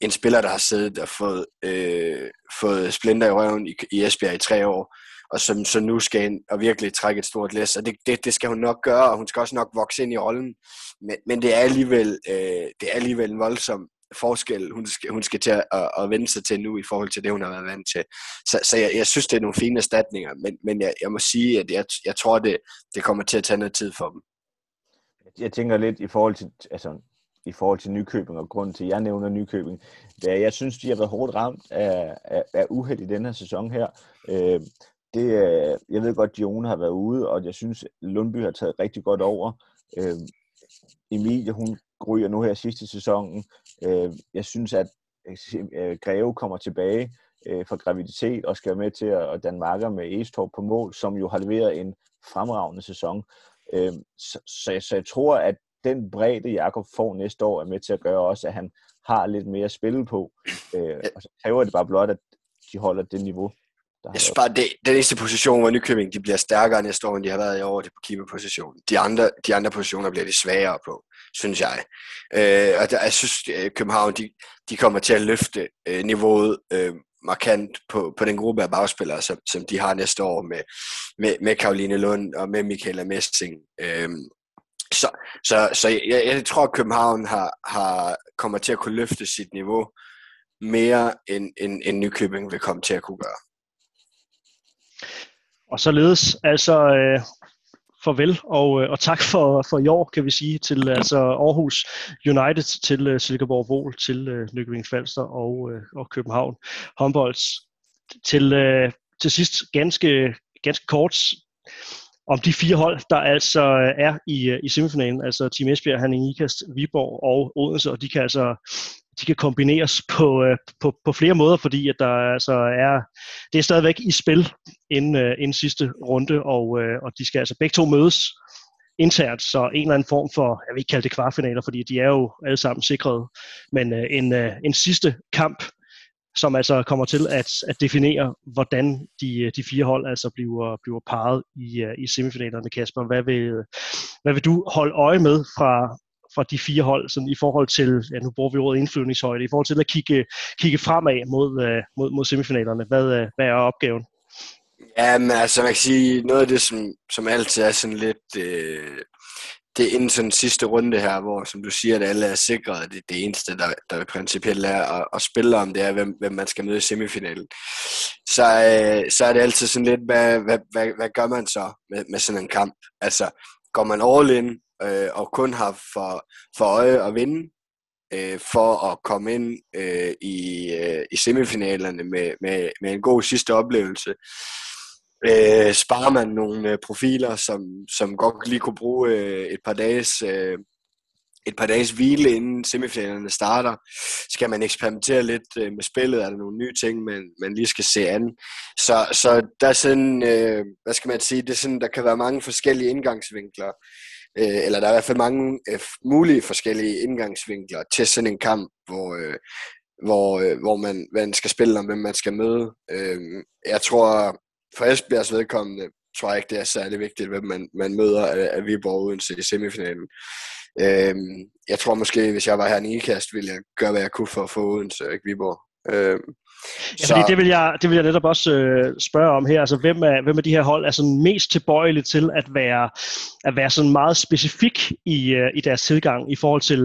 [SPEAKER 4] en spiller, der har siddet og fået, øh, fået splinter i røven i, i Esbjerg i tre år, og som så nu skal ind og virkelig trække et stort læs, og det, det, det skal hun nok gøre, og hun skal også nok vokse ind i rollen, men, men det, er alligevel, øh, det er alligevel en voldsom forskel, hun skal, hun skal til at, at, at vende sig til nu i forhold til det, hun har været vant til. Så, så jeg, jeg synes, det er nogle fine erstatninger, men, men jeg, jeg må sige, at jeg, jeg tror, det, det kommer til at tage noget tid for dem.
[SPEAKER 3] Jeg tænker lidt i forhold til, altså, i forhold til Nykøbing, og grunden til, at jeg nævner Nykøbing, det er, at jeg synes, de har været hårdt ramt af, af, af uheld i den her sæson her. Øh, det, øh, jeg ved godt, at Dione har været ude, og jeg synes, Lundby har taget rigtig godt over. Øh, Emilie, hun ryger nu her sidste sæsonen. Øh, jeg synes, at øh, Greve kommer tilbage øh, fra graviditet og skal være med til at danne marker med Estorp på mål, som jo har leveret en fremragende sæson. Øh, så, så, så jeg tror, at den bredde, Jakob får næste år, er med til at gøre også, at han har lidt mere at spille på. Øh, og så kræver det bare blot, at, de holder det niveau.
[SPEAKER 4] Der jeg synes bare, det, den eneste position, hvor Nykøbing de bliver stærkere næste år, end de har været i år, det er på keeperpositionen. De andre, de andre positioner bliver de svagere på, synes jeg. Øh, og der, jeg synes, at øh, København de, de kommer til at løfte øh, niveauet øh, markant på, på den gruppe af bagspillere, som, som de har næste år med, med, med Karoline Lund og med Michaela Messing. Øh, så, så, så jeg, jeg tror, at København har, har, kommer til at kunne løfte sit niveau mere, end, end, end Nykøbing vil komme til at kunne gøre.
[SPEAKER 2] Og således, altså øh, farvel og, øh, og tak for, for i år, kan vi sige, til altså Aarhus United, til øh, Silkeborg Vol, til øh, Nykøbing Falster og, øh, og København Håndbolds. Til, øh, til sidst ganske, ganske kort om de fire hold, der altså øh, er i, øh, i semifinalen, altså Team Esbjerg, Hanning Ikast, Viborg og Odense, og de kan altså de kan kombineres på, øh, på, på flere måder, fordi at der altså er, det er stadigvæk i spil inden, inden sidste runde, og, og de skal altså begge to mødes internt, så en eller anden form for, jeg vil ikke kalde det kvartfinaler, fordi de er jo alle sammen sikrede, men en, en sidste kamp, som altså kommer til at, at definere, hvordan de, øh, de fire hold altså bliver, bliver parret i, øh, i semifinalerne, Kasper. Hvad vil, hvad vil du holde øje med fra, fra de fire hold, sådan i forhold til, ja nu bruger vi ordet indflydningshøjde, i forhold til at kigge, kigge fremad mod, øh, mod, mod semifinalerne. Hvad, hvad er opgaven?
[SPEAKER 4] Ja, men altså man kan sige, noget af det, som, som altid er sådan lidt, øh, det er inden sådan sidste runde her, hvor som du siger, at alle er sikret, det, det eneste, der, der principielt er at, at spille om, det er, hvem, hvem man skal møde i semifinalen. Så, øh, så er det altid sådan lidt, hvad, hvad, hvad, hvad gør man så med, med sådan en kamp? Altså, går man all in øh, og kun har for, for øje at vinde, øh, for at komme ind øh, i, øh, i semifinalerne med, med, med en god sidste oplevelse. Øh, sparer man nogle øh, profiler, som, som godt lige kunne bruge øh, et par dages øh, et par dages hvile inden semifinalerne starter. Skal man eksperimentere lidt øh, med spillet? Er der nogle nye ting, man, man lige skal se an? Så, så der er sådan, øh, hvad skal man sige, det er sådan, der kan være mange forskellige indgangsvinkler øh, eller der er i hvert fald mange øh, mulige forskellige indgangsvinkler til sådan en kamp, hvor, øh, hvor, øh, hvor man, man skal spille og hvem man skal møde. Øh, jeg tror, for Esbjergs vedkommende, tror jeg ikke, det er særlig vigtigt, hvem man, man møder af, af Viborg Odense i semifinalen. Øh, jeg tror måske, hvis jeg var her i Ikast, ville jeg gøre, hvad jeg kunne for at få Odense og ikke Viborg. Øh,
[SPEAKER 2] Ja, fordi det vil, jeg, det vil jeg netop også øh, spørge om her. Altså, hvem af, hvem af de her hold er sådan mest tilbøjelige til at være, at være sådan meget specifik i, øh, i deres tilgang i forhold til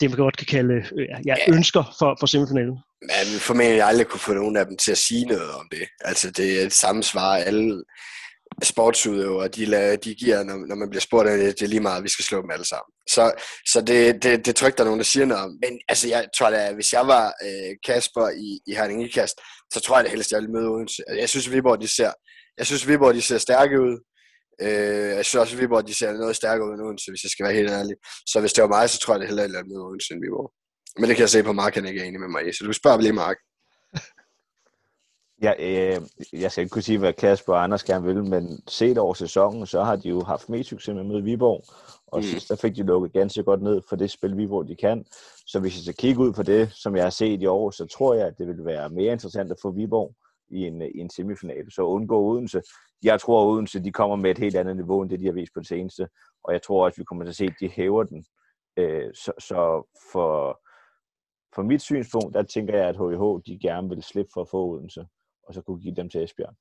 [SPEAKER 2] det, man godt kan kalde øh, ja, ønsker for, for semifinalen?
[SPEAKER 4] Men formentlig aldrig kunne få nogen af dem til at sige noget om det. Altså, det er et samme svar, alle, sportsudøvere, de, lader, de giver, når, når man bliver spurgt at det, det er lige meget, at vi skal slå dem alle sammen. Så, så det, det, det tror der er nogen, der siger noget om. Men altså, jeg tror da, hvis jeg var øh, Kasper i, i Herning Ikast, så tror jeg det helst, jeg ville møde Odense. Altså, jeg synes, Viborg, de ser, jeg synes, Viborg, de ser stærke ud. Øh, jeg synes også, at Viborg, de ser noget stærkere ud end Odense, hvis jeg skal være helt ærlig. Så hvis det var mig, så tror jeg det heller, at jeg møde Odense end Viborg. Men det kan jeg se på Mark, han ikke er enig med mig i. Så du spørger lige Mark.
[SPEAKER 3] Ja, øh, jeg skal ikke kunne sige, hvad Kasper og Anders gerne vil, men set over sæsonen, så har de jo haft mest succes med at Viborg, og mm. sidst der fik de lukket ganske godt ned for det spil Viborg, de kan. Så hvis jeg skal kigge ud på det, som jeg har set i år, så tror jeg, at det vil være mere interessant at få Viborg i en, i en semifinal, så undgå Odense. Jeg tror, at Odense de kommer med et helt andet niveau, end det, de har vist på det seneste, og jeg tror også, at vi kommer til at se, at de hæver den. Øh, så, så for, for mit synspunkt, der tænker jeg, at HIH de gerne vil slippe for at få Odense og så kunne give dem til Esbjerg.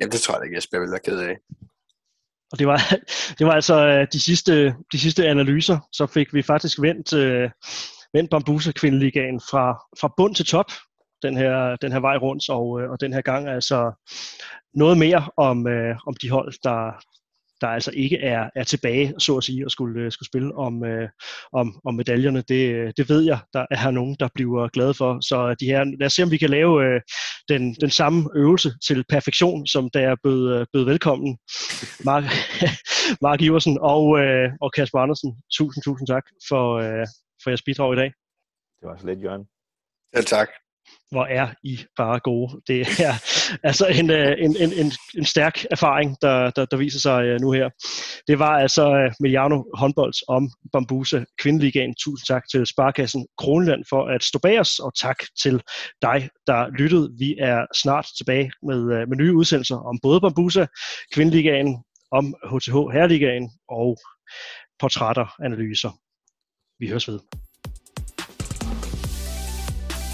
[SPEAKER 4] Jamen, det tror jeg ikke, Esbjerg ville være ked af.
[SPEAKER 2] Og det var, det var altså øh, de sidste, de sidste analyser, så fik vi faktisk vendt, uh, vendt Bambusa kvindeligaen fra, fra bund til top, den her, den her vej rundt, og, øh, og den her gang altså noget mere om, uh, om de hold, der, der altså ikke er, er tilbage, så at sige, og skulle, øh, skulle spille om, øh, om, om medaljerne. Det, det ved jeg, der er nogen, der bliver glade for. Så de her, lad os se, om vi kan lave øh, den, den samme øvelse til perfektion, som der er bød, øh, bød velkommen. Mark, Mark Iversen og, øh, og Kasper Andersen, tusind, tusind tak for, øh, for jeres bidrag i dag.
[SPEAKER 3] Det var så lidt, Jørgen.
[SPEAKER 4] Selv tak
[SPEAKER 2] hvor er I bare gode. Det er altså en, øh, en, en, en, en stærk erfaring, der, der, der viser sig øh, nu her. Det var altså øh, Miliano håndbolds om Bambusa Kvindeligaen. Tusind tak til Sparkassen Kronland for at stå bag os, og tak til dig, der lyttede. Vi er snart tilbage med, med nye udsendelser om både Bambusa Kvindeligaen, om HTH Herligaen og portrætter, analyser. Vi høres ved.